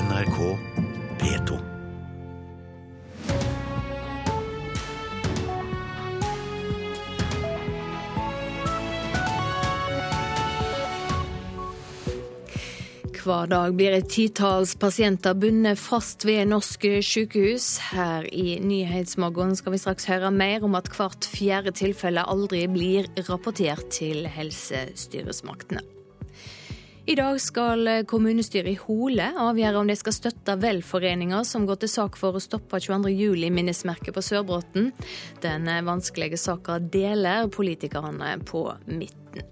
NRK P2. Hver dag blir et titalls pasienter bundet fast ved norske sykehus. Her i Nyhetsmorgen skal vi straks høre mer om at hvert fjerde tilfelle aldri blir rapportert til helsestyresmaktene. I dag skal kommunestyret i Hole avgjøre om de skal støtte velforeninga som går til sak for å stoppe 22. juli-minnesmerket på Sørbråten. Den vanskelige saka deler politikerne på midten.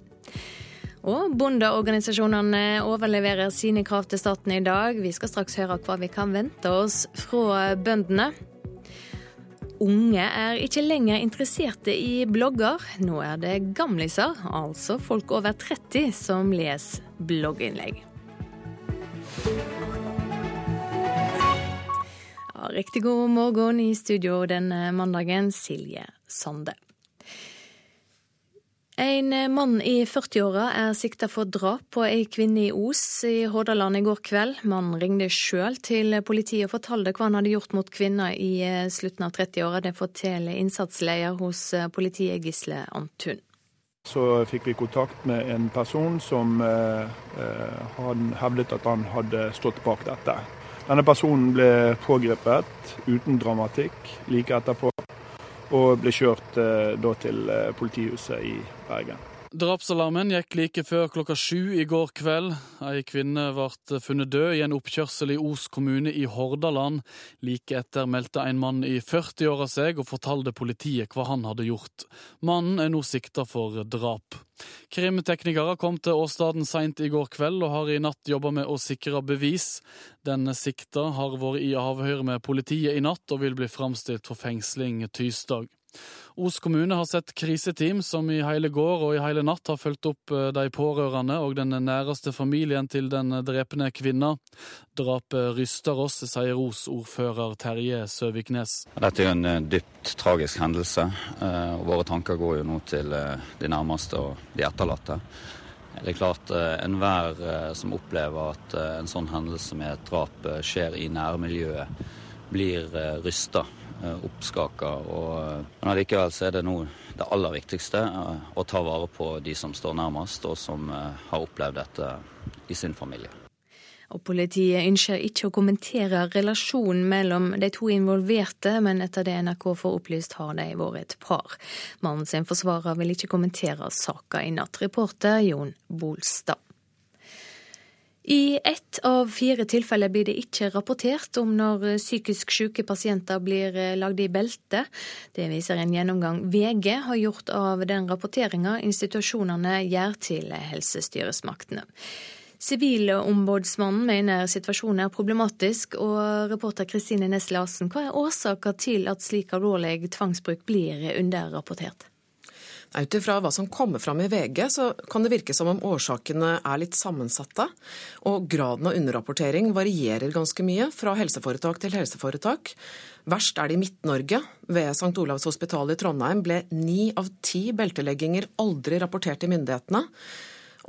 Og bondeorganisasjonene overleverer sine krav til staten i dag. Vi skal straks høre hva vi kan vente oss fra bøndene. Unge er ikke lenger interesserte i blogger. Nå er det gamliser, altså folk over 30, som leser blogginnlegg. Ja, riktig god morgen i studio denne mandagen, Silje Sande. En mann i 40-åra er sikta for drap på ei kvinne i Os i Hordaland i går kveld. Mannen ringte sjøl til politiet og fortalte hva han hadde gjort mot kvinna i slutten av 30-åra. Det forteller innsatsleder hos politiet, Gisle Antun. Så fikk vi kontakt med en person som eh, hevdet at han hadde stått bak dette. Denne personen ble pågrepet uten dramatikk like etterpå og ble kjørt da til politihuset i Bergen. Drapsalarmen gikk like før klokka sju i går kveld. Ei kvinne ble funnet død i en oppkjørsel i Os kommune i Hordaland. Like etter meldte en mann i 40-åra seg og fortalte politiet hva han hadde gjort. Mannen er nå sikta for drap. Krimteknikere kom til åstedet seint i går kveld og har i natt jobba med å sikre bevis. Den sikta har vært i avhør med politiet i natt og vil bli framstilt for fengsling tirsdag. Os kommune har sett kriseteam som i hele går og i hele natt har fulgt opp de pårørende og den næreste familien til den drepne kvinna. Drapet ryster oss, sier Os-ordfører Terje Søviknes. Dette er en dypt tragisk hendelse, og våre tanker går jo nå til de nærmeste og de etterlatte. Det er klart Enhver som opplever at en sånn hendelse med et drap skjer i nærmiljøet, blir rysta oppskaka. Men allikevel så er det nå det aller viktigste å ta vare på de som står nærmest, og som har opplevd dette i sin familie. Og Politiet ønsker ikke å kommentere relasjonen mellom de to involverte, men etter det NRK får opplyst, har de vært et par. Mannen sin forsvarer vil ikke kommentere saka i natt. Reporter Jon Bolstad. I ett av fire tilfeller blir det ikke rapportert om når psykisk syke pasienter blir lagd i belte. Det viser en gjennomgang VG har gjort av den rapporteringa institusjonene gjør til helsestyresmaktene. Sivilombudsmannen mener situasjonen er problematisk, og reporter Kristine Næss Larsen, hva er årsaka til at slik alvorlig tvangsbruk blir underrapportert? Ut ifra hva som kommer fram i VG, så kan det virke som om årsakene er litt sammensatte. Og graden av underrapportering varierer ganske mye fra helseforetak til helseforetak. Verst er det i Midt-Norge. Ved St. Olavs hospital i Trondheim ble ni av ti beltelegginger aldri rapportert til myndighetene.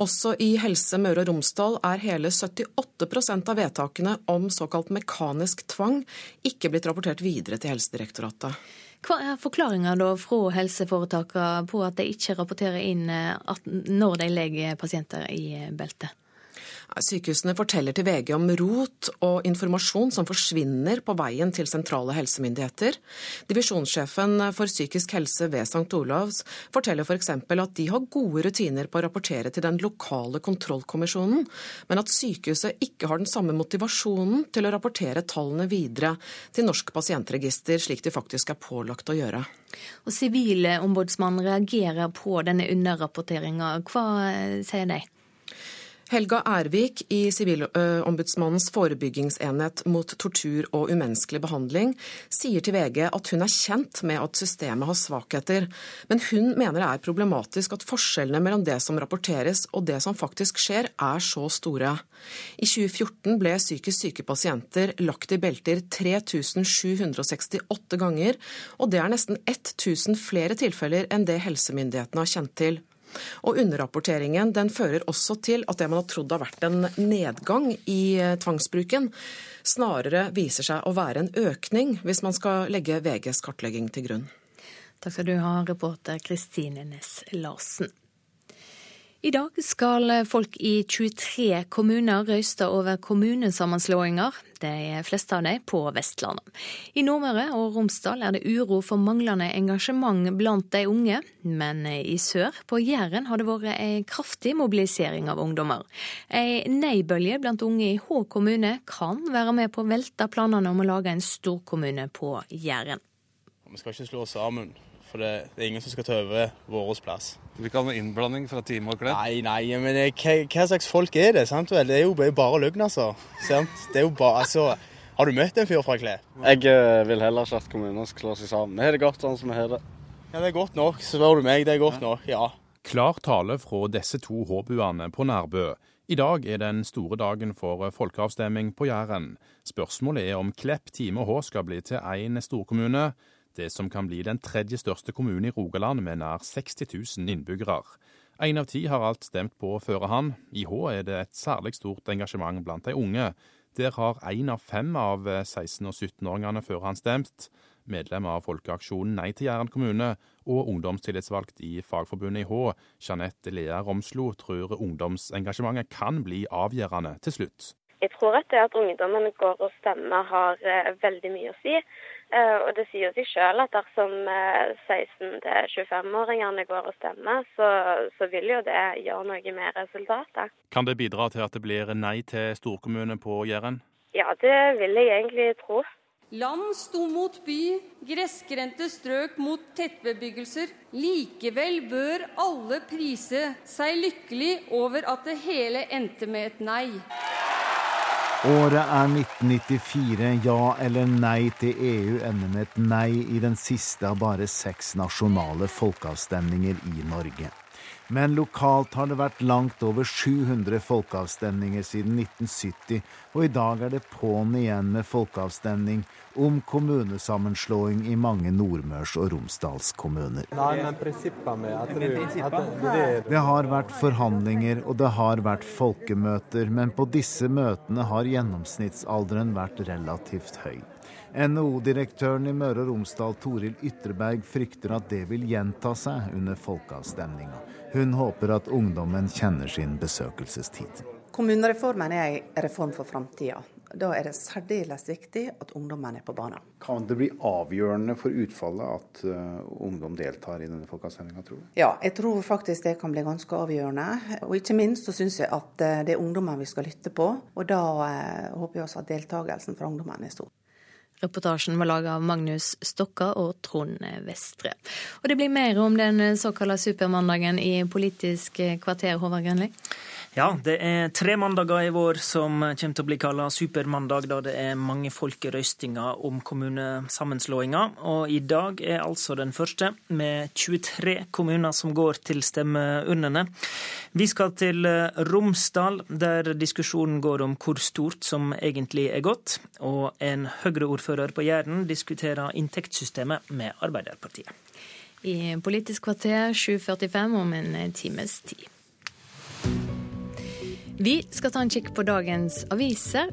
Også i Helse Møre og Romsdal er hele 78% av vedtakene om såkalt mekanisk tvang ikke blitt rapportert videre til Helsedirektoratet. Hva er forklaringa fra helseforetakene på at de ikke rapporterer inn når de legger pasienter i belte? Sykehusene forteller til VG om rot og informasjon som forsvinner på veien til sentrale helsemyndigheter. Divisjonssjefen for psykisk helse ved St. Olavs forteller f.eks. For at de har gode rutiner på å rapportere til den lokale kontrollkommisjonen, men at sykehuset ikke har den samme motivasjonen til å rapportere tallene videre til Norsk pasientregister, slik de faktisk er pålagt å gjøre. Og Sivilombudsmannen reagerer på denne underrapporteringa. Hva sier de? Helga Ervik i Sivilombudsmannens forebyggingsenhet mot tortur og umenneskelig behandling sier til VG at hun er kjent med at systemet har svakheter, men hun mener det er problematisk at forskjellene mellom det som rapporteres og det som faktisk skjer, er så store. I 2014 ble psykisk syke pasienter lagt i belter 3768 ganger, og det er nesten 1000 flere tilfeller enn det helsemyndighetene har kjent til. Og underrapporteringen den fører også til at det man har trodd har vært en nedgang i eh, tvangsbruken, snarere viser seg å være en økning, hvis man skal legge VGs kartlegging til grunn. Takk skal du ha, reporter Kristine Næss Larsen. I dag skal folk i 23 kommuner røyste over kommunesammenslåinger, de fleste av dem på Vestlandet. I Nordmøre og Romsdal er det uro for manglende engasjement blant de unge, men i sør, på Jæren, har det vært en kraftig mobilisering av ungdommer. Ei nei-bølge blant unge i Hå kommune kan være med på å velte planene om å lage en storkommune på Jæren. Vi skal ikke slå oss sammen. For det, er ingen som skal ta over vår plass. Du vil ikke ha noe innblanding fra Time og Klepp? Nei, nei, men hva, hva, slags folk er det? sant vel? Det er jo bare løgn, altså. Sant? Det er jo bare, altså. Har du møtt en fyr fra Klepp? Jeg uh, vil heller ikke at kommunene skal slå seg sammen. Vi har det godt sånn som vi har det. Ja, Det er godt nok, spør du meg. Det er godt nok, ja. Klar tale fra disse to håbuene på Nærbø. I dag er den store dagen for folkeavstemning på Jæren. Spørsmålet er om Klepp, Time og Hå skal bli til én storkommune det som kan bli den tredje største kommunen i Rogaland med nær 60 000 innbyggere. Én av ti har alt stemt på å føre han. I Hå er det et særlig stort engasjement blant de unge. Der har én av fem av 16- og 17-åringene før han stemt. Medlem av Folkeaksjonen Nei til Jæren kommune og ungdomstillitsvalgt i Fagforbundet i Hå, Jeanette Lea Romslo, tror ungdomsengasjementet kan bli avgjørende til slutt. Jeg tror at det at ungdommene går og stemmer har eh, veldig mye å si. Eh, og det sier seg selv at dersom 16-25-åringene eh, går og stemmer, så, så, vil jo det gjøre noe med resultatet. Kan det bidra til at det blir nei til storkommune på Jæren? Ja, det vil jeg egentlig tro. Land sto mot by, gressgrendte strøk mot tettbebyggelser. Likevel bør alle prise seg lykkelig over at det hele endte med et nei. Året er 1994. Ja eller nei til EU ender med et nei i den siste av bare seks nasjonale folkeavstemninger i Norge. Men lokalt har det vært langt over 700 folkeavstemninger siden 1970, og i dag er det på'n igjen med folkeavstemning om kommunesammenslåing i mange Nordmørs- og Romsdalskommuner. Det har vært forhandlinger og det har vært folkemøter, men på disse møtene har gjennomsnittsalderen vært relativt høy. NHO-direktøren i Møre og Romsdal, Toril Ytreberg, frykter at det vil gjenta seg under folkeavstemninga. Hun håper at ungdommen kjenner sin besøkelsestid. Kommunereformen er en reform for framtida. Da er det særdeles viktig at ungdommen er på banen. Kan det bli avgjørende for utfallet at uh, ungdom deltar i denne folkeavstemninga, tror du? Ja, jeg tror faktisk det kan bli ganske avgjørende. Og ikke minst så syns jeg at uh, det er ungdommen vi skal lytte på. Og da uh, håper jeg også at deltakelsen fra ungdommen er stor. Reportasjen var laget av Magnus Stokka og Trond Vestre. Og det blir mer om den såkalte supermandagen i Politisk kvarter, Håvard Grønli? Ja, det er tre mandager i vår som kommer til å bli kalla supermandag, da det er mange folkerøystinger om kommunesammenslåinger. Og i dag er altså den første, med 23 kommuner som går til stemmeurnene. Vi skal til Romsdal, der diskusjonen går om hvor stort som egentlig er godt. Og en Høyre-ordfører på Jæren diskuterer inntektssystemet med Arbeiderpartiet. I Politisk kvarter 7.45 om en times tid. Vi skal ta en kikk på dagens aviser.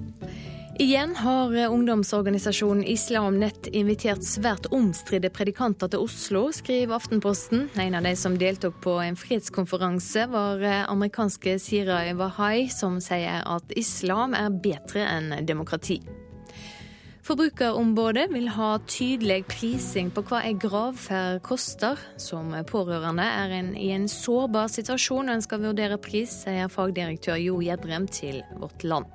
Igjen har ungdomsorganisasjonen Islam Nett invitert svært omstridte predikanter til Oslo, skriver Aftenposten. En av de som deltok på en fredskonferanse, var amerikanske Sira Wahai, som sier at islam er bedre enn demokrati. Forbrukerombudet vil ha tydelig prising på hva ei gravferd koster. Som pårørende er en i en sårbar situasjon og en skal vurdere pris, sier fagdirektør Jo Gjedrem til Vårt Land.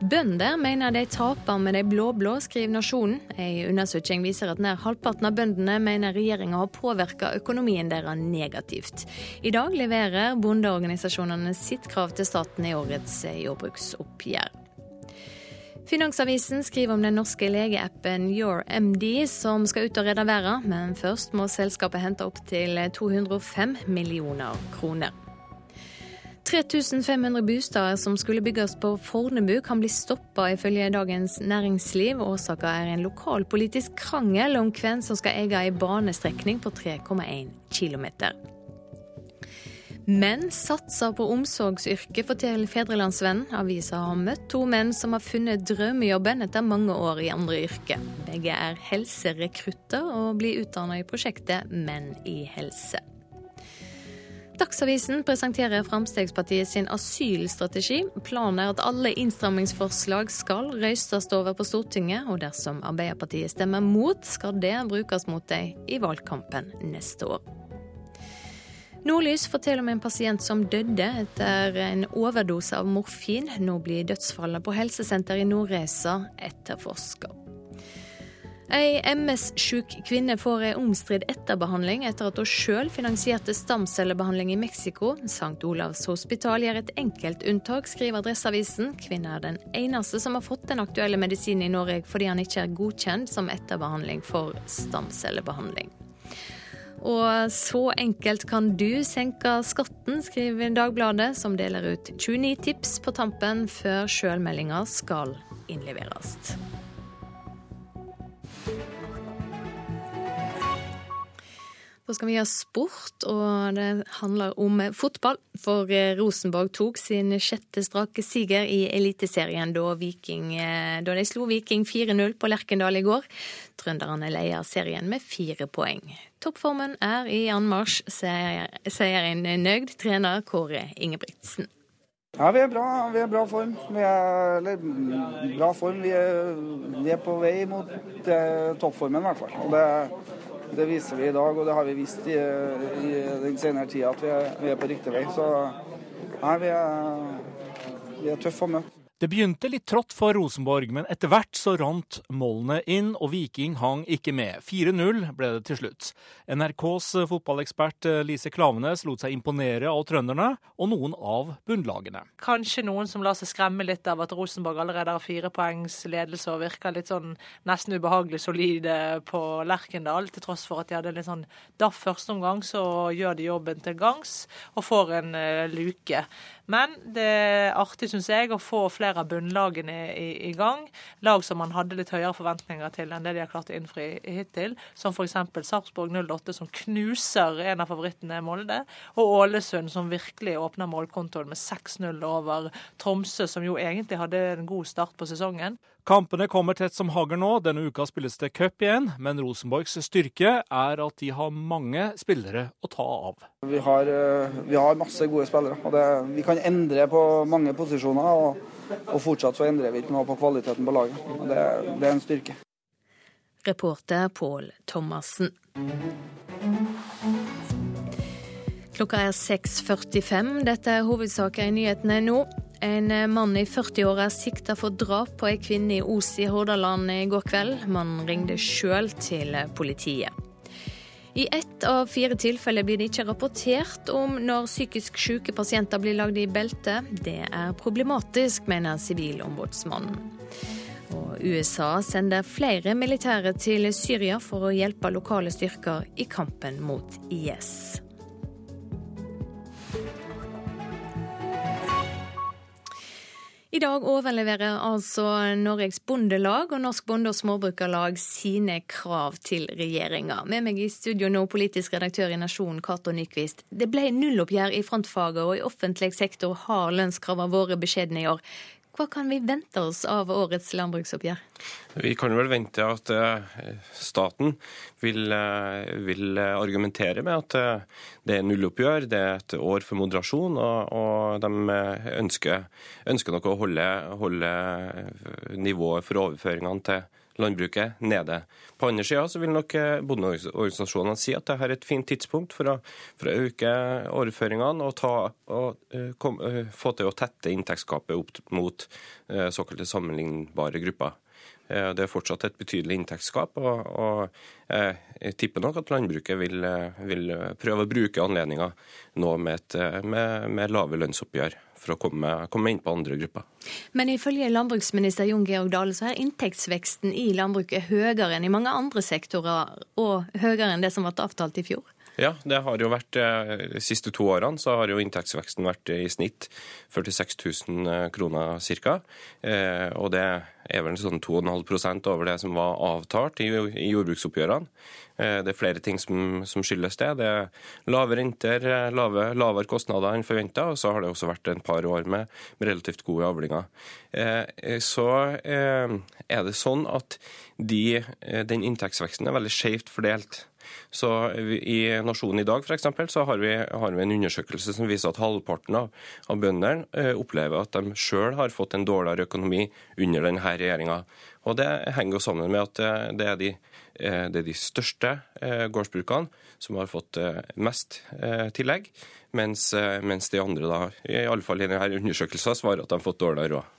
Bønder mener de taper med de blå-blå, skriver Nasjonen. En undersøking viser at nær halvparten av bøndene mener regjeringa har påvirka økonomien deres negativt. I dag leverer bondeorganisasjonene sitt krav til staten i årets jordbruksoppgjør. Finansavisen skriver om den norske legeappen YourMD som skal ut og redde verden, men først må selskapet hente opp til 205 millioner kroner. 3500 boliger som skulle bygges på Fornebu kan bli stoppa, ifølge Dagens Næringsliv. Årsaka er en lokalpolitisk krangel om hvem som skal eie ei banestrekning på 3,1 km. Menn satser på omsorgsyrket, forteller Fedrelandsvennen. Avisa har møtt to menn som har funnet drømmejobben etter mange år i andre yrker. Begge er helserekrutter og blir utdannet i prosjektet Menn i helse. Dagsavisen presenterer Fremskrittspartiet sin asylstrategi. Planen er at alle innstrammingsforslag skal røystes over på Stortinget, og dersom Arbeiderpartiet stemmer mot, skal det brukes mot dem i valgkampen neste år. Nordlys forteller om en pasient som døde etter en overdose av morfin. Nå blir dødsfallet på helsesenteret i Nordreisa etterforska. Ei MS-sjuk kvinne får ei omstridt etterbehandling etter at hun sjøl finansierte stamcellebehandling i Mexico. St. Olavs hospital gjør et enkelt unntak, skriver Adresseavisen. Kvinnen er den eneste som har fått den aktuelle medisinen i Norge fordi han ikke er godkjent som etterbehandling for stamcellebehandling. Og så enkelt kan du senke skatten, skriver Dagbladet, som deler ut 29 tips på tampen før sjølmeldinga skal innleveres. Da skal vi ha sport, og det handler om fotball. For eh, Rosenborg tok sin sjette strake siger i Eliteserien da, Viking, eh, da de slo Viking 4-0 på Lerkendal i går. Trønderne leder serien med fire poeng. Toppformen er i anmarsj, sier en nøyd trener Kåre Ingebrigtsen. Ja, vi er bra. Vi er bra form. Vi er, eller, bra form. Vi er, vi er på vei mot eh, toppformen, i hvert fall. Og det det viser vi i dag, og det har vi vist i, i den senere tida at vi er, vi er, på riktig vei. Så nei, vi er, vi er tøffe å møte. Det begynte litt trått for Rosenborg, men etter hvert så rant målene inn, og Viking hang ikke med. 4-0 ble det til slutt. NRKs fotballekspert eh, Lise Klavenes lot seg imponere av trønderne og noen av bunnlagene. Kanskje noen som lar seg skremme litt av at Rosenborg allerede har fire poengs ledelse og virker litt sånn nesten ubehagelig solide på Lerkendal, til tross for at de hadde litt sånn daff første omgang, så gjør de jobben til gangs og får en uh, luke. Men det er artig, syns jeg, å få flere av bunnlagene i, i, gang. Lag som man hadde litt høyere forventninger til enn det de har klart å innfri hittil. Som f.eks. Sarpsborg 08, som knuser en av favorittene Molde. Og Ålesund, som virkelig åpner målkontoen med 6-0 over Tromsø, som jo egentlig hadde en god start på sesongen. Kampene kommer tett som hagl nå. Denne uka spilles det cup igjen, men Rosenborgs styrke er at de har mange spillere å ta av. Vi har, eh, vi har masse gode spillere. og det, Vi kan endre på mange posisjoner, og, og, fortsatt så endrer vi ikke noe på kvaliteten på laget. og Det, det er en styrke. Reporter Pål Thomassen. Klokka er 6.45. Dette er hovedsaker i nyhetene nå. En mann i 40-åra er sikta for drap på ei kvinne i Os i Hordaland i går kveld. Mannen ringte sjøl til politiet. I ett av fire tilfeller blir det ikke rapportert om når psykisk syke pasienter blir lagd i belte. Det er problematisk, mener Sivilombudsmannen. Og USA sender flere militære til Syria for å hjelpe lokale styrker i kampen mot IS. I dag overleverer altså Norges Bondelag og Norsk Bonde- og Småbrukarlag sine krav til regjeringa. Med meg i studio nå, politisk redaktør i Nasjonen, Cato Nyquist. Det ble nulloppgjør i frontfaget, og i offentlig sektor har lønnskravene vært beskjedne i år. Hva kan vi vente oss av årets landbruksoppgjør? Vi kan vel vente at eh, staten vil, eh, vil argumentere med at eh, det er nulloppgjør, det er et år for moderasjon, og, og de ønsker, ønsker nok å holde, holde nivået for overføringene til landbruket nede. På andre sida vil nok eh, bondeorganisasjonene si at dette er et fint tidspunkt for å, for å øke overføringene og, ta, og uh, kom, uh, få til å tette inntektsgapet opp mot såkalte sammenlignbare grupper. Det er fortsatt et betydelig inntektsgap, og, og, jeg tipper nok at landbruket vil, vil prøve å bruke anledninga nå med, et, med, med lave lønnsoppgjør for å komme, komme, inn på andre grupper. Men ifølge landbruksminister Jon Georg Dale så er inntektsveksten i landbruket høyere enn i mange andre sektorer, og høyere enn det som ble avtalt i fjor? Ja, det har jo vært de siste to årene så har jo inntektsveksten vært i snitt 46 000 kroner ca. Og det er vel sånn 2,5% over det som var avtalt i, jordbruksoppgjørene. Eh, det er flere ting som, som, skyldes det. Det er lave renter, eh, lave, lavere kostnader enn forventa, og så har det også vært en par år med, relativt gode avlinger. Eh, så er det sånn at de, den inntektsveksten er veldig skjevt fordelt. Så I Nasjonen i dag for eksempel, så har vi, har vi en undersøkelse som viser at halvparten av, av bøndene eh, opplever at de sjøl har fått en dårligere økonomi under denne regjeringa. Og Det henger jo sammen med at eh, det er de, eh, det er de største gårdsbrukene som har fått mest tillegg, mens, mens de andre, da, i alle fall i denne undersøkelsen, svarer at de har fått dårligere råd.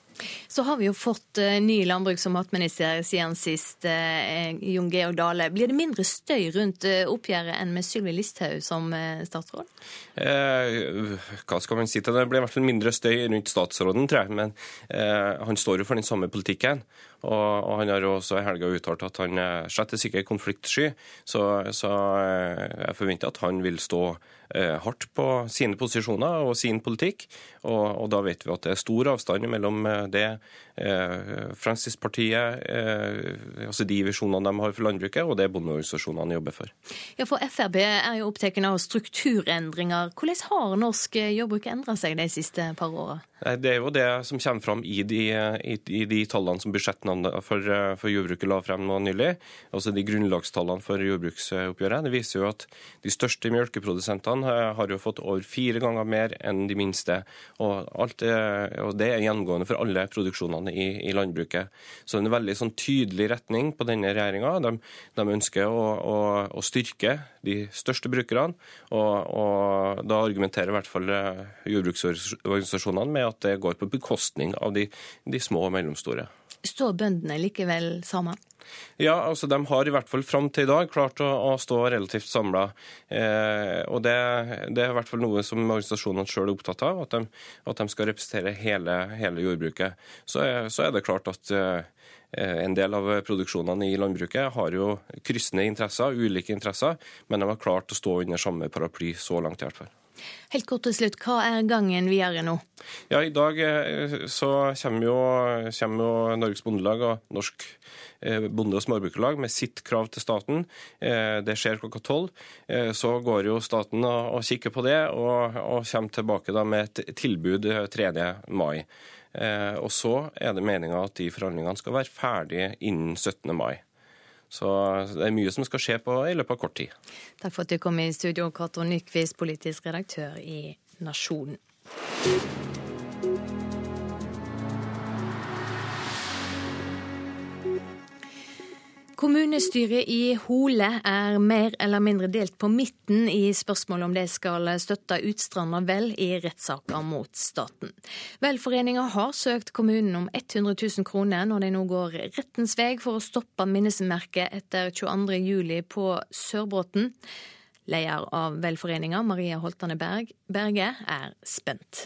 Så har vi jo fått uh, ny landbruks- og matminister siden sist, uh, Jon Georg Dale. Blir det mindre støy rundt oppgjøret enn med Sylvi Listhaug som statsråd? hva skal man si til det? Det blir i hvert fall mindre støy rundt statsråden, tror jeg. Men han står jo for den samme politikken. Og, og han har også i helga uttalt at han slett ikke er konfliktsky. Så, så jeg forventer at han vil stå Eh, hardt på sine posisjoner og sin politikk. Og, og, da vet vi at det er stor avstand mellom eh, det eh, Fremskrittspartiet, eh, altså de visjonene de har for landbruket, og det bondeorganisasjonene jobber for. Ja, For Frp er jo opptatt av strukturendringer. Hvordan har norsk jordbruk endra seg de siste par åra? Det er jo det som kommer fram i de, i, i de tallene som budsjettene for, for, jordbruket la frem nå nylig. Altså de grunnlagstallene for jordbruksoppgjøret. Det viser jo at de største melkeprodusentene har jo fått over fire ganger mer enn de minste. Og, det, og det er gjennomgående for alle produksjonene i, i, landbruket. Så det er en veldig sånn tydelig retning på denne regjeringa. De, de, ønsker å, å, å, styrke de største brukerne, og, og da argumenterer i hvert fall jordbruksorganisasjonene med at det går på bekostning av de, de små og mellomstore. Står bøndene likevel sammen? Ja, altså de har i hvert fall fram til i dag klart å, å stå relativt samla. Eh, og det, det, er i hvert fall noe som organisasjonene sjøl er opptatt av, at de, at de skal representere hele, hele jordbruket. Så er, så er, det klart at eh, en del av produksjonene i landbruket har jo kryssende interesser, ulike interesser, men de har klart å stå under samme paraply så langt i hvert fall. Helt kort til slutt, hva er gangen videre nå? Ja, I dag eh, så kommer jo, kommer jo Norges Bondelag og Norsk eh, Bonde- og Småbrukerlag med sitt krav til staten. Eh, det skjer klokka tolv. Så går jo staten og kikker på det, og, og kommer tilbake da med et tilbud 3. mai. Og så er det meninga at de forhandlingene skal være ferdige innen 17. mai. Så det er mye som skal skje på, i løpet av kort tid. Takk for at du kom i studio, Cato Nyquist, politisk redaktør i Nasjonen. Kommunestyret i Hole er mer eller mindre delt på midten i spørsmålet om de skal støtte Utstranda Vel i rettssaker mot staten. Velforeninga har søkt kommunen om 100 000 kroner når de nå går rettens vei for å stoppe minnesmerket etter 22.07 på Sørbråten. Leder av velforeninga, Maria Holtane Berge, er spent.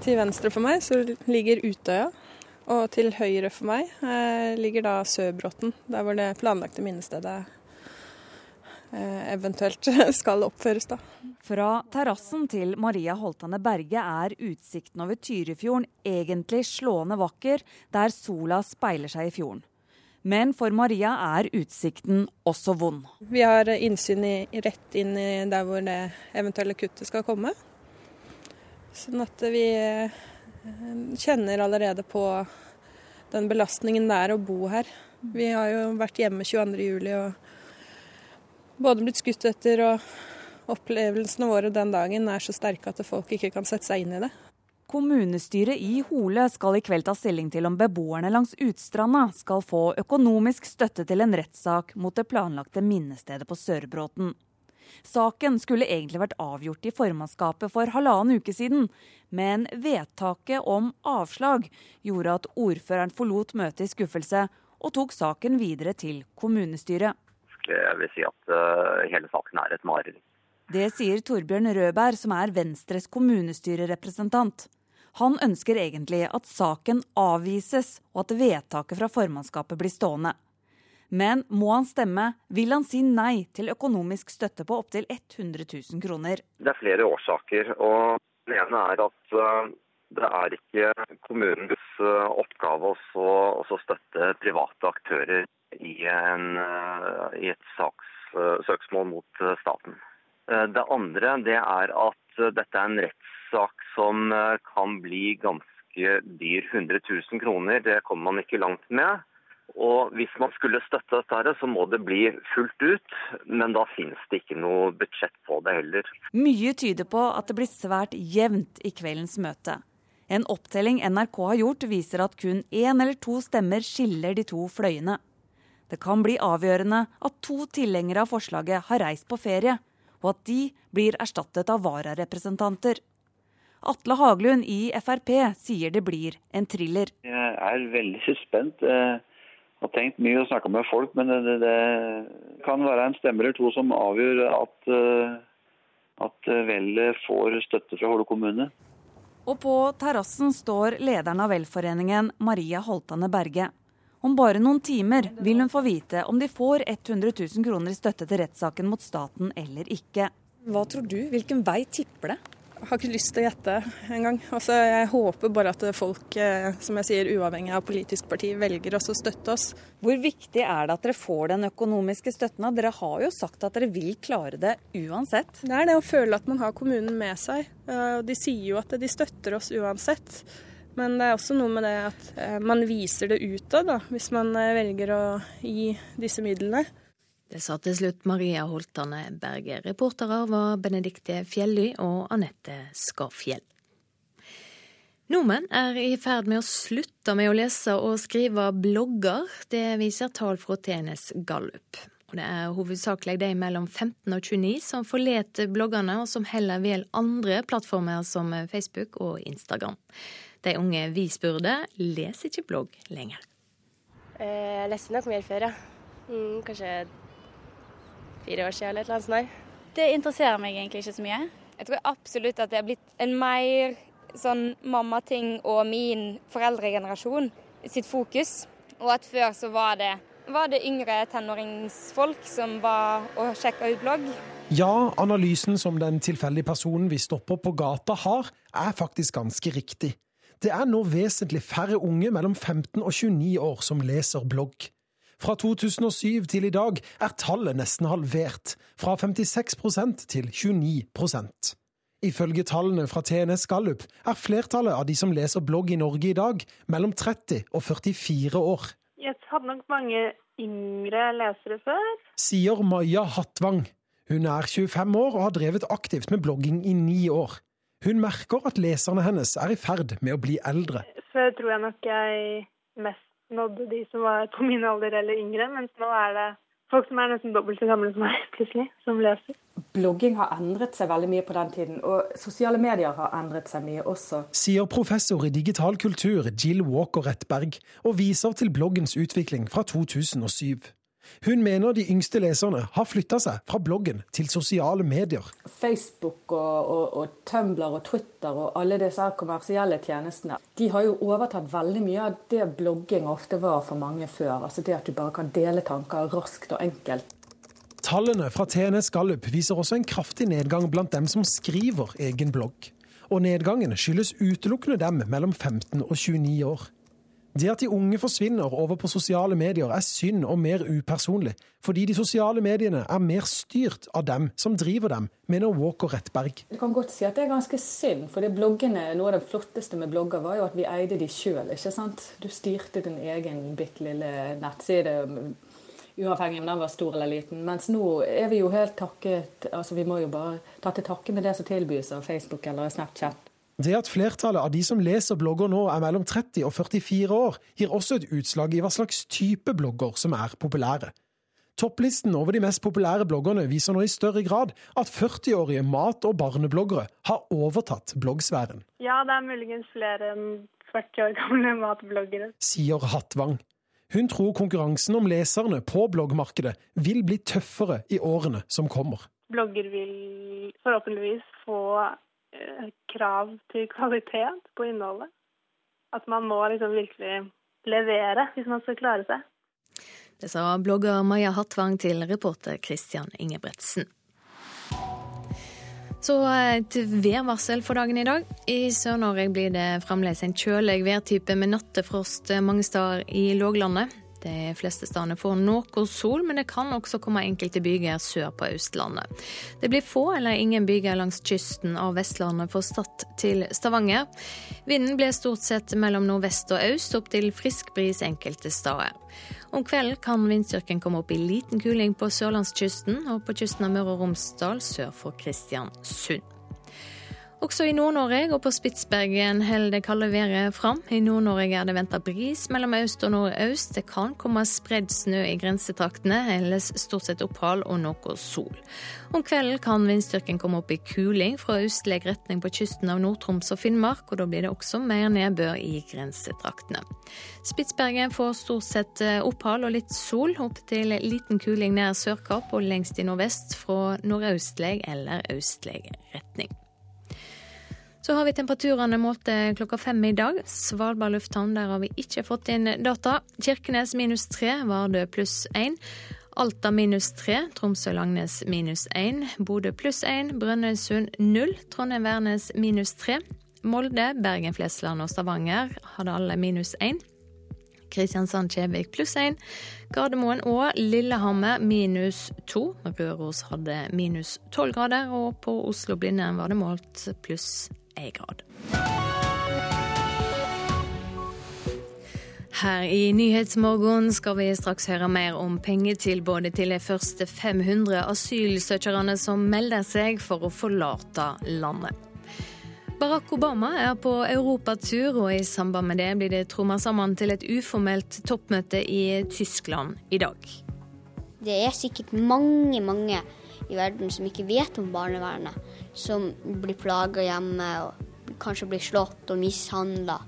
Til venstre for meg så ligger Utøya. Og til høyre for meg eh, ligger da Søbråten, der hvor det planlagte minnestedet eh, eventuelt skal oppføres. da. Fra terrassen til Maria Holtane Berge er utsikten over Tyrifjorden egentlig slående vakker, der sola speiler seg i fjorden. Men for Maria er utsikten også vond. Vi har innsyn i, rett inn i der hvor det eventuelle kuttet skal komme. Sånn at vi eh, kjenner allerede på den belastningen det er å bo her. Vi har jo vært hjemme 22.07 og både blitt skutt etter, og opplevelsene våre den dagen er så sterke at folk ikke kan sette seg inn i det. Kommunestyret i Hole skal i kveld ta stilling til om beboerne langs Utstranda skal få økonomisk støtte til en rettssak mot det planlagte minnestedet på Sørbråten. Saken skulle egentlig vært avgjort i formannskapet for halvannen uke siden, men vedtaket om avslag gjorde at ordføreren forlot møtet i skuffelse og tok saken videre til kommunestyret. Jeg vil si at uh, hele saken er et mareritt. Det sier Torbjørn Rødberg, som er Venstres kommunestyrerepresentant. Han ønsker egentlig at saken avvises, og at vedtaket fra formannskapet blir stående. Men må han stemme, vil han si nei til økonomisk støtte på opptil 100 000 kroner. Det er flere årsaker. og Den ene er at eh, det er ikke kommunens eh, oppgave å støtte private aktører i, en, eh, i et saks, søksmål mot staten. Det andre det er at dette er en rettssak som kan bli ganske dyr. 100 000 kroner, det kommer man ikke langt med. Og Hvis man skulle støtte dette, så må det bli fullt ut, men da finnes det ikke noe budsjett på det heller. Mye tyder på at det blir svært jevnt i kveldens møte. En opptelling NRK har gjort, viser at kun én eller to stemmer skiller de to fløyene. Det kan bli avgjørende at to tilhengere av forslaget har reist på ferie, og at de blir erstattet av vararepresentanter. Atle Haglund i Frp sier det blir en thriller. Jeg er veldig spent. Har tenkt mye og snakka med folk, men det, det, kan være en stemme eller to som avgjør at, eh, at Vellet får støtte fra Hole kommune. Og på terrassen står lederen av velforeningen, Maria Holtane Berge. Om bare noen timer vil hun få vite om de får 100 000 kroner i støtte til rettssaken mot staten eller ikke. Hva tror du? Hvilken vei tipper det? Har ikke lyst til å gjette engang. Altså, jeg håper bare at folk, eh, som jeg sier, uavhengig av politisk parti, velger oss å støtte oss. Hvor viktig er det at dere får den økonomiske støtten? Dere har jo sagt at dere vil klare det uansett. Det er det å føle at man har kommunen med seg. De sier jo at de støtter oss uansett. Men det er også noe med det at eh, man viser det utad, hvis man eh, velger å gi disse midlene. Det sa til slutt Maria Holtane Berge. Reportere var Benedikte Fjelly og Anette Skarfjell. Nordmenn er i ferd med å slutte med å lese og skrive blogger. Det viser tall fra TNS Gallup. Og det er hovedsakelig de mellom 15 og 29 som forlater bloggene, og som heller velger andre plattformer som Facebook og Instagram. De unge vi spurte, leser ikke blogg lenger. Eh, jeg leste nok mer før, ja. Mm, kanskje fire år siden eller et eller annet sånt. Det interesserer meg egentlig ikke så mye. Jeg tror absolutt at det har blitt en mer sånn mammating og min foreldregenerasjon sitt fokus. Og at før så var det, var det yngre tenåringsfolk som var og sjekka ut blogg. Ja, analysen som den tilfeldige personen vi stopper på gata har, er faktisk ganske riktig. Det er nå vesentlig færre unge mellom 15 og 29 år som leser blogg. Fra 2007 til i dag er tallet nesten halvert, fra 56% til 29% Ifølge tallene fra TNS Gallup er flertallet av de som leser blogg i Norge i dag, mellom 30 og 44 år. Jeg hadde nok mange yngre lesere før. Sier Maja Hattvang. Hun er 25 år og har drevet aktivt med blogging i ni år. Hun merker at leserne hennes er i ferd med å bli eldre. Før tror jeg nok jeg mest nådde de som var på min alder eller yngre, mens nå er det folk som er nesten dobbelt så gamle som meg, plutselig, som leser. Blogging har endret seg veldig mye på den tiden, og sosiale medier har endret seg mye også. Sier professor i digital kultur Jill Walker Rettberg, og viser til bloggens utvikling fra 2007. Hun mener de yngste leserne har flytta seg fra bloggen til sosiale medier. Facebook og, og, og, Tumblr og Twitter og alle disse kommersielle tjenestene de har jo overtatt veldig mye av det blogging ofte var for mange før. Altså det at du bare kan dele tanker raskt og enkelt. Tallene fra TNS Gallup viser også en kraftig nedgang blant dem som skriver egen blogg. Og nedgangen skyldes utelukkende dem mellom 15 og 29 år. Det at de unge forsvinner over på sosiale medier er synd og mer upersonlig, fordi de sosiale mediene er mer styrt av dem som driver dem, mener Walker Rettberg. Du kan godt si at det er ganske synd, for bloggene, noe av det flotteste med blogger var jo at vi eide de sjøl. Du styrte din egen bitte lille nettside uavhengig om den var stor eller liten. Mens nå er vi jo helt takket altså Vi må jo bare ta til takke med det som tilbys av Facebook eller Snapchat. Det at flertallet av de som leser blogger nå er mellom 30 og 44 år, gir også et utslag i hva slags type blogger som er populære. Topplisten over de mest populære bloggerne viser nå i større grad at 40-årige mat- og barnebloggere har overtatt bloggsfæren. Ja, det er muligens flere enn 40 år gamle matbloggere. Sier Hattvang. Hun tror konkurransen om leserne på bloggmarkedet vil bli tøffere i årene som kommer. Blogger vil forhåpentligvis få krav til kvalitet på innholdet. At man må liksom virkelig levere hvis man skal klare seg. Det sa blogger Maja Hattvang til reporter Christian Ingebretsen. Så et værvarsel for dagen i dag. I Sør-Norge blir det fremdeles en kjølig værtype med nattefrost mange steder i låglandet. De fleste stedene får noe sol, men det kan også komme enkelte byger sør på Østlandet. Det blir få eller ingen byger langs kysten av Vestlandet fra Stad til Stavanger. Vinden blir stort sett mellom nordvest og øst, opp til frisk bris enkelte steder. Om kvelden kan vindstyrken komme opp i liten kuling på sørlandskysten og på kysten av Møre og Romsdal sør for Kristiansund. Også i Nord-Norge og på Spitsbergen holder det kalde været fram. I Nord-Norge er det venta bris mellom øst og nordøst. Det kan komme spredd snø i grensetraktene, ellers stort sett opphold og noe sol. Om kvelden kan vindstyrken komme opp i kuling fra østlig retning på kysten av Nord-Troms og Finnmark, og da blir det også mer nedbør i grensetraktene. Spitsbergen får stort sett eh, opphold og litt sol, opp til liten kuling nær Sørkapp og lengst i nordvest fra nordøstlig eller østlig retning. Så har vi temperaturene målt klokka fem i dag. Svalbard lufthavn, der har vi ikke fått inn data. Kirkenes minus tre, Vardø pluss én. Alta minus tre, Tromsø-Langnes minus én. Bodø pluss én, Brønnøysund null. Trondheim-Værnes minus tre. Molde, Bergen, Flesland og Stavanger hadde alle minus én. Kristiansand-Kjevik pluss én. Gardermoen og Lillehammer minus to. Røros hadde minus tolv grader, og på Oslo-Blindern var det målt pluss én grad. Her i Nyhetsmorgen skal vi straks høre mer om pengetilbudet til de første 500 asylsøkerne som melder seg for å forlate landet. Barack Obama er på europatur, og i samband med det blir det tromma sammen til et uformelt toppmøte i Tyskland i dag. Det er sikkert mange, mange i verden som ikke vet om barnevernet. Som blir plaga hjemme og kanskje blir slått og mishandla.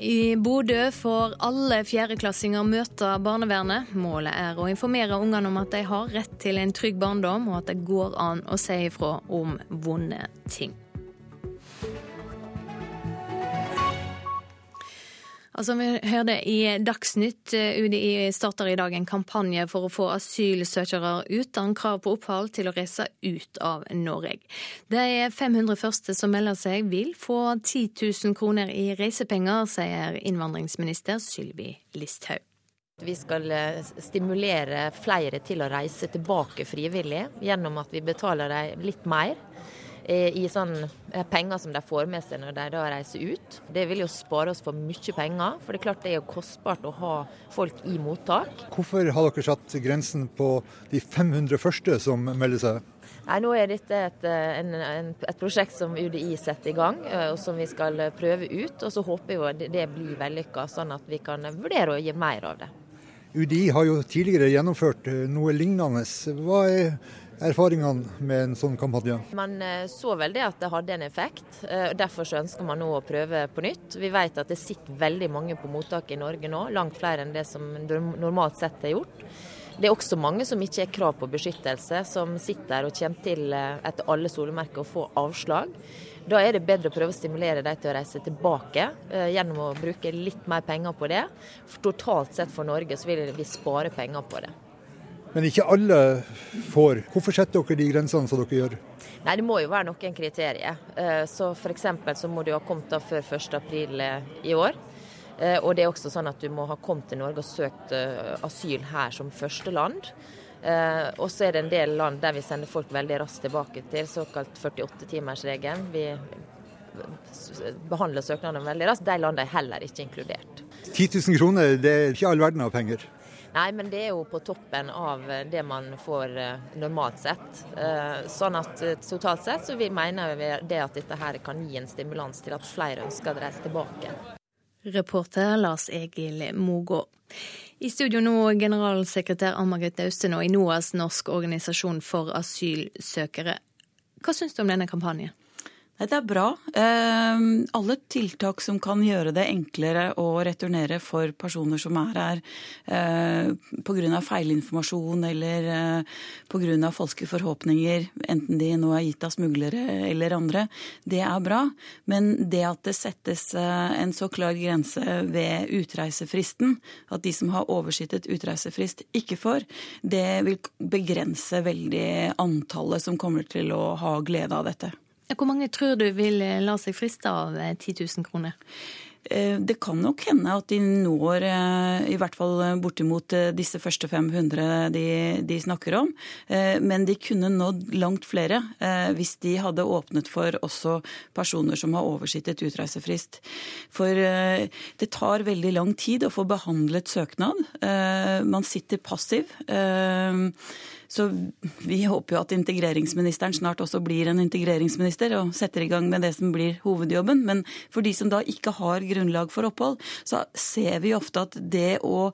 I Bodø får alle fjerdeklassinger møte barnevernet. Målet er å informere ungene om at de har rett til en trygg barndom, og at det går an å si ifra om vonde ting. Altså, vi hørte i Dagsnytt eh, UDI starter i dag en kampanje for å få asylsøkere uten krav på opphold til å reise ut av Norge. De 500 første som melder seg, vil få 10 000 kroner i reisepenger, sier innvandringsminister Sylvi Listhaug. Vi skal eh, stimulere flere til å reise tilbake frivillig, gjennom at vi betaler dem litt mer i sånn eh, penger som de får med seg når de da reiser ut. Det vil jo spare oss for mye penger, for det er klart det er jo kostbart å ha folk i mottak. Hvorfor har dere satt grensen på de 500 første som melder seg? Nei, Nå er dette et, eh, en, en, et prosjekt som UDI setter i gang, og som vi skal prøve ut. Og så håper vi at det blir vellykka, sånn at vi kan vurdere å gi mer av det. UDI har jo tidligere gjennomført noe lignende. Hva er erfaringene med en sånn kampanje? Man eh, så vel det at det hadde en effekt. Eh, derfor så ønsker man nå å prøve på nytt. Vi vet at det sitter veldig mange på mottak i Norge nå, langt flere enn det som normalt sett er gjort. Det er også mange som ikke har krav på beskyttelse, som sitter og kommer til eh, etter alle solemerker å få avslag. Da er det bedre å prøve å stimulere dem til å reise tilbake, gjennom å bruke litt mer penger på det. For totalt sett for Norge så vil vi spare penger på det. Men ikke alle får. Hvorfor setter dere de grensene som dere gjør? Nei, Det må jo være noen kriterier. Eh, så F.eks. så må du ha kommet da før 1.4 eh, i år. Eh, og det er også sånn at du må ha kommet til Norge og søkt asyl her som første land. Og så er det en del land der vi sender folk veldig raskt tilbake til, såkalt 48-timersregelen. Vi behandler søknadene veldig raskt. De landene er heller ikke inkludert. 10 000 kroner, det er ikke all verden av penger? Nei, men det er jo på toppen av det man får eh, normalt sett. Eh, sånn at eh, totalt sett så vi mener vi det at dette her kan gi en stimulans til at flere ønsker å reise tilbake. Reporter Lars Egil Mogå. I studio nå generalsekretær Ann Margrethe og i NOAS, Norsk organisasjon for asylsøkere. Hva syns du om denne kampanjen? Det er bra. Ehm, alle tiltak som kan gjøre det enklere å returnere for personer som er her eh, pga. feilinformasjon eller eh, pga. falske forhåpninger, enten de nå er gitt av smuglere eller andre, det er bra. Men det at det settes eh, en så klar grense ved utreisefristen, at de som har oversittet utreisefrist, ikke får, det vil begrense veldig antallet som kommer til å ha glede av dette. Hvor mange tror du vil eh, la seg friste av 10 eh, 000 kroner? Eh, det kan nok hende at de når i hvert fall bortimot disse første 500 de, de, snakker om. Men de kunne nådd langt flere hvis de hadde åpnet for også personer som har oversittet utreisefrist. For det tar veldig lang tid å få behandlet søknad. Man sitter passiv. Så vi håper jo at integreringsministeren snart også blir en integreringsminister og setter i gang med det som blir hovedjobben. Men for de som da ikke har grunnlag for opphold, så ser vi ofte at det å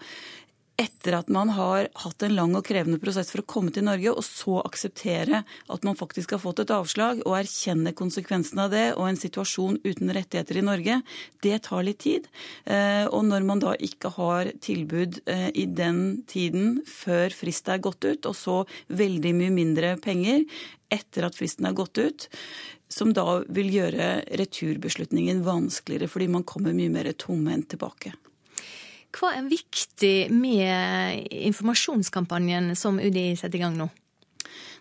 etter at man har hatt en lang og krevende prosess for å komme til Norge, og så akseptere at man faktisk har fått et avslag, og erkjenne konsekvensene av det, og en situasjon uten rettigheter i Norge, det tar litt tid. Eh, og når man da ikke har tilbud eh, i den tiden før frist er gått ut, og så veldig mye mindre penger etter at fristen er gått ut, som da vil gjøre returbeslutningen vanskeligere, fordi man kommer mye mer tomhendt tilbake. Hva er viktig med informasjonskampanjen som UDI setter i gang nå?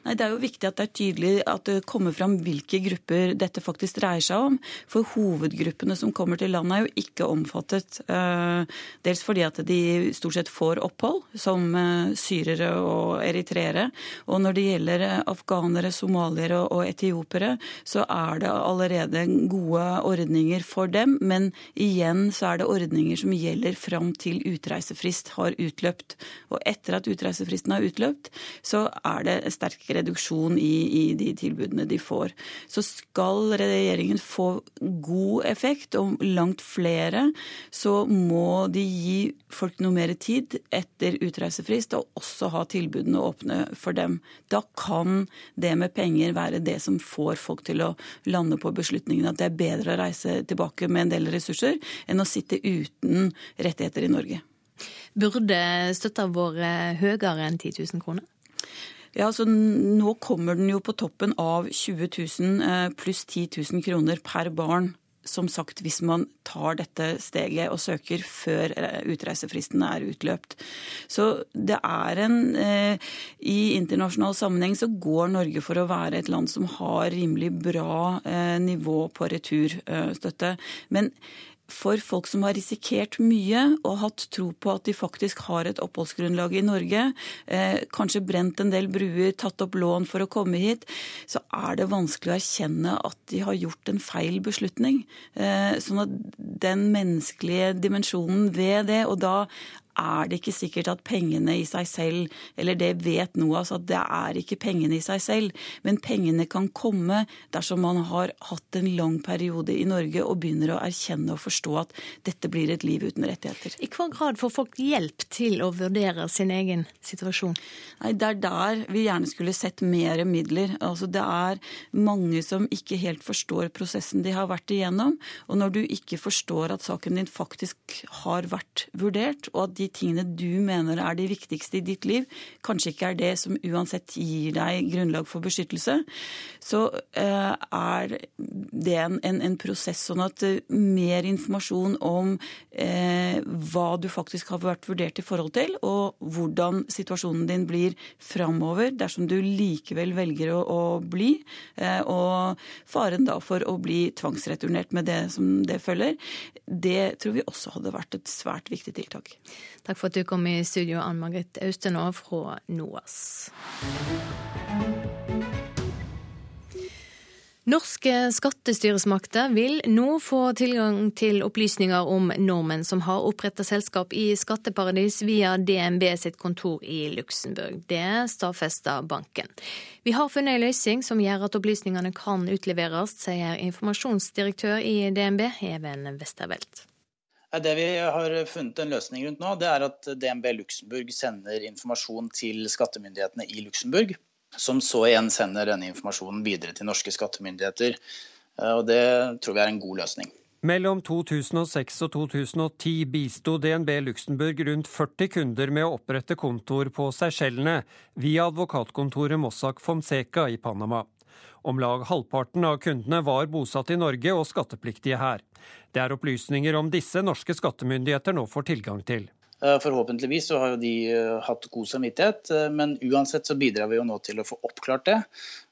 Nei, Det er jo viktig at det er tydelig at det kommer fram hvilke grupper dette faktisk dreier seg om. For hovedgruppene som kommer til landet er jo ikke omfattet. Eh, dels fordi at de stort sett får opphold, som eh, syrere og eritreere. Og når det gjelder eh, afghanere, somaliere og etiopere, så er det allerede gode ordninger for dem. Men igjen så er det ordninger som gjelder fram til utreisefrist har utløpt. Og etter at utreisefristen har utløpt, så er det sterkere reduksjon i, i, de tilbudene de får. Så skal regjeringen få god effekt, og langt flere, så må de gi folk noe mer tid etter utreisefrist, og også ha tilbudene åpne for dem. Da kan det med penger være det som får folk til å lande på beslutningen at det er bedre å reise tilbake med en del ressurser enn å sitte uten rettigheter i Norge. Burde støtta vært høyere enn 10 000 kroner? Ja, altså Nå kommer den jo på toppen av 20 000 eh, pluss 10 000 kroner per barn. Som sagt, hvis man tar dette steget og søker før eh, utreisefristen er utløpt. Så det er en eh, I internasjonal sammenheng så går Norge for å være et land som har rimelig bra eh, nivå på returstøtte. Men for folk som har risikert mye og hatt tro på at de faktisk har et oppholdsgrunnlag i Norge, eh, kanskje brent en del bruer, tatt opp lån for å komme hit, så er det vanskelig å erkjenne at de har gjort en feil beslutning. Eh, sånn at den menneskelige dimensjonen ved det, og da er det ikke sikkert at pengene i seg selv, eller det vet NOAS, at det er ikke pengene i seg selv. Men pengene kan komme dersom man har hatt en lang periode i Norge og begynner å erkjenne og forstå at dette blir et liv uten rettigheter. I hva grad får folk hjelp til å vurdere sin egen situasjon? Nei, Det er der vi gjerne skulle sett mer midler. Altså, det er mange som ikke helt forstår prosessen de har vært igjennom. Og når du ikke forstår at saken din faktisk har vært vurdert, og at de de tingene du mener er de viktigste i ditt liv, kanskje ikke er det som uansett gir deg grunnlag for beskyttelse, så eh, er det en, en, en prosess sånn at eh, mer informasjon om eh, hva du faktisk har vært vurdert i forhold til, og hvordan situasjonen din blir framover dersom du likevel velger å, å bli, eh, og faren da for å bli tvangsreturnert med det som det følger, det tror vi også hadde vært et svært viktig tiltak. Takk for at du kom i studio, Ann Margit Austenå fra NOAS. Norske skattestyresmakter vil nå få tilgang til opplysninger om nordmenn som har oppretta selskap i skatteparadis via DNB sitt kontor i Luxembourg. Det stadfester banken. Vi har funnet en løsning som gjør at opplysningene kan utleveres, sier informasjonsdirektør i DNB, Even Westervelt. Det vi har funnet en løsning rundt nå, det er at DNB Luxembourg sender informasjon til skattemyndighetene i Luxembourg, som så igjen sender denne informasjonen videre til norske skattemyndigheter. Og det tror vi er en god løsning. Mellom 2006 og 2010 bisto DNB Luxembourg rundt 40 kunder med å opprette kontoer på Seychellene via advokatkontoret Mossack Fonseca i Panama. Om lag halvparten av kundene var bosatt i Norge og skattepliktige her. Det er opplysninger om disse norske skattemyndigheter nå får tilgang til. Eh, forhåpentligvis så har jo de eh, hatt god samvittighet, eh, men uansett så bidrar vi jo nå til å få oppklart det.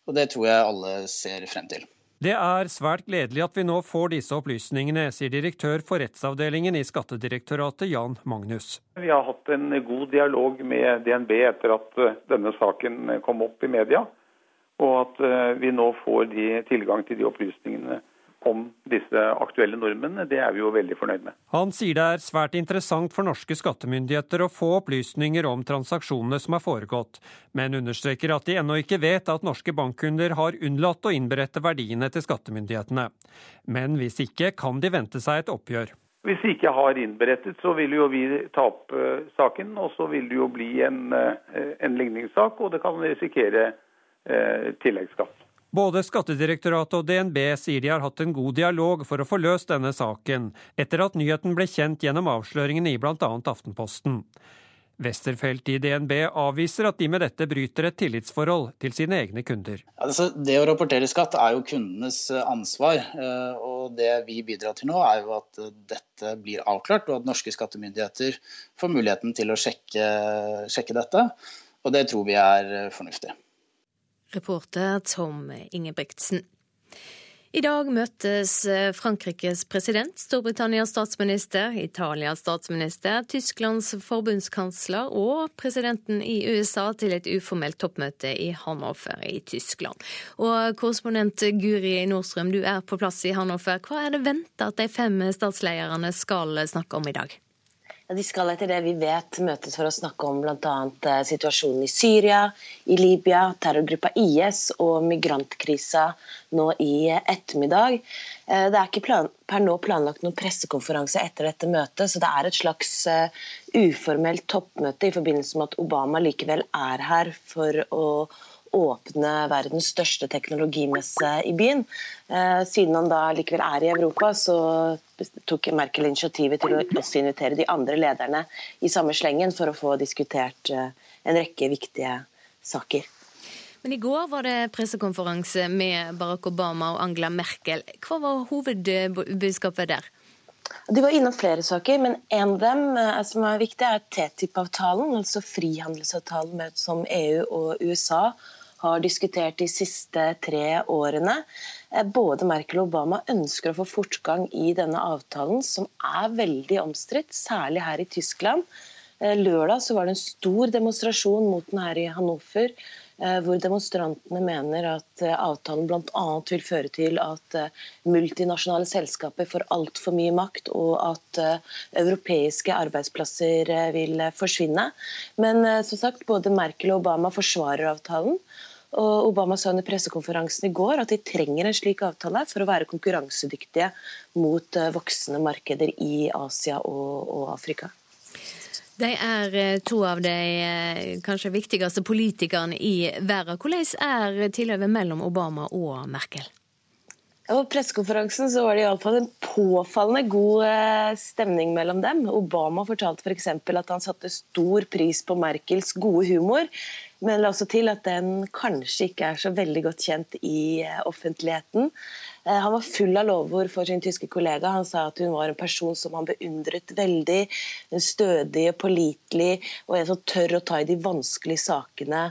Og det tror jeg alle ser frem til. Det er svært gledelig at vi nå får disse opplysningene, sier direktør for rettsavdelingen i Skattedirektoratet, Jan Magnus. Vi har hatt en god dialog med DNB etter at denne saken kom opp i media, og at eh, vi nå får de tilgang til de opplysningene om disse aktuelle normene, det er vi jo veldig fornøyd med. Han sier det er svært interessant for norske skattemyndigheter å få opplysninger om transaksjonene som er foregått, men understreker at de ennå ikke vet at norske bankkunder har unnlatt å innberette verdiene til skattemyndighetene. Men hvis ikke, kan de vente seg et oppgjør. Hvis de ikke har innberettet, så vil jo vi ta opp uh, saken, og så vil det jo bli en, uh, en ligningssak, og det kan risikere tilleggsskatt. Både Skattedirektoratet og DNB sier de har hatt en god dialog for å få løst denne saken, etter at nyheten ble kjent gjennom avsløringene i bl.a. Aftenposten. Westerfelt i DNB avviser at de med dette bryter et tillitsforhold til sine egne kunder. Altså, det å rapportere skatt er jo kundenes eh, ansvar. Eh, og Det vi bidrar til nå, er jo at eh, dette blir avklart, og at norske skattemyndigheter får muligheten til å sjekke, sjekke dette. Og det tror vi er fornuftig. Reporter Tom Ingebrigtsen. I dag møtes Frankrikes president, Storbritannias statsminister, Italias statsminister, Tysklands forbundskansler og presidenten i USA til et uformelt toppmøte i Hannover i Tyskland. Og korrespondent Guri Nordstrøm, du er på plass i Hannover. Hva er det venta at de fem statslederne skal snakke om i dag? Ja, de skal etter det vi vet møtes for å snakke om bl.a. Eh, situasjonen i Syria, i Libya, terrorgruppa IS og migrantkrisa nå i ettermiddag. Eh, det er ikke plan per nå planlagt noen pressekonferanse etter dette møtet, så det er et slags eh, uformelt toppmøte i forbindelse med at Obama likevel er her for å åpne verdens største teknologimesse i byen. Eh, siden han da likevel er i Europa, så tok Merkel initiativet til å også invitere de andre lederne i samme slengen for å få diskutert eh, en rekke viktige saker. Men i går var det pressekonferanse med Barack Obama og Angela Merkel. Hva var hovedbudskapet der? De var innom flere saker, men en av dem eh, som er viktig, er TTIP-avtalen, altså frihandelsavtalen som EU og USA har diskutert de siste tre årene. Eh, både Merkel og Obama ønsker å få fortgang i denne avtalen, som er veldig omstridt, særlig her i Tyskland. Eh, lørdag var det en stor demonstrasjon mot den her i Hannover Eh, hvor demonstrantene mener at avtalen bl.a. vil føre til at multinasjonale selskaper får altfor mye makt, og at europeiske arbeidsplasser vil forsvinne. Men som sagt, både Merkel og Obama forsvarer avtalen. Og Obama sa under pressekonferansen i går at de trenger en slik avtale for å være konkurransedyktige mot voksende markeder i Asia og, og Afrika. De er eh, to av de eh, kanskje viktigste politikerne i verden. Hvordan er tilhøvet mellom Obama og Merkel? På pressekonferansen så var det iallfall en påfallende god eh, stemning mellom dem. Obama fortalte f.eks. For at han satte stor pris på Merkels gode humor, men la også til at den kanskje ikke er så veldig godt kjent i offentligheten. Eh, han var full av lovord for sin tyske kollega. Han sa at hun var en person som han beundret veldig. Stødig og pålitelig, og en som tør å ta i de vanskelige sakene.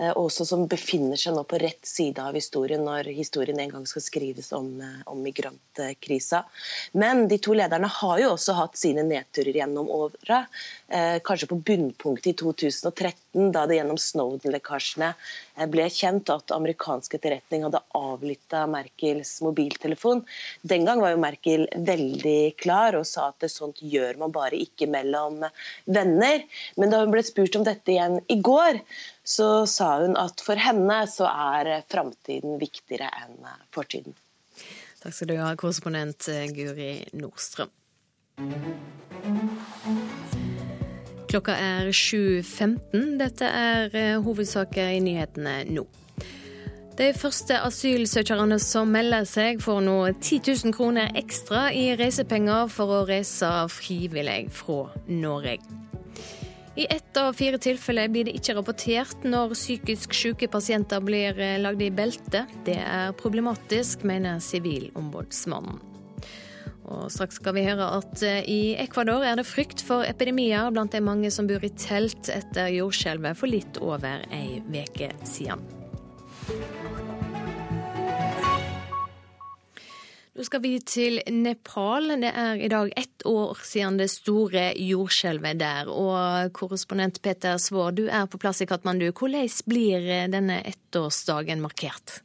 Eh, også som befinner seg nå på rett side av historien når historien en gang skal skrives om, eh, om migrantkrisa. Men de to lederne har jo også hatt sine nedturer gjennom året. Eh, kanskje på bunnpunktet i 2013, da det gjennom Snowden-lekkasjene ble kjent at amerikansk etterretning hadde avlytta Merkels mobiltelefon. Den gang var jo Merkel veldig klar og sa at sånt gjør man bare ikke mellom venner. Men da hun ble spurt om dette igjen i går, så sa hun at for henne så er framtiden viktigere enn fortiden. Takk skal du ha, korrespondent Guri Nordstrøm. Klokka er 7.15. Dette er hovedsaker i nyhetene nå. De første asylsøkerne som melder seg, får nå 10 000 kroner ekstra i reisepenger for å reise frivillig fra Norge. I ett av fire tilfeller blir det ikke rapportert når psykisk syke pasienter blir lagd i belte. Det er problematisk, mener Sivilombudsmannen. Og straks skal vi høre at i Ecuador er det frykt for epidemier blant de mange som bor i telt etter jordskjelvet for litt over ei uke siden. Nå skal vi til Nepal. Det er i dag ett år siden det store jordskjelvet der. Og korrespondent Peter Svaar, du er på plass i Katmandu. Hvordan blir denne ettårsdagen markert?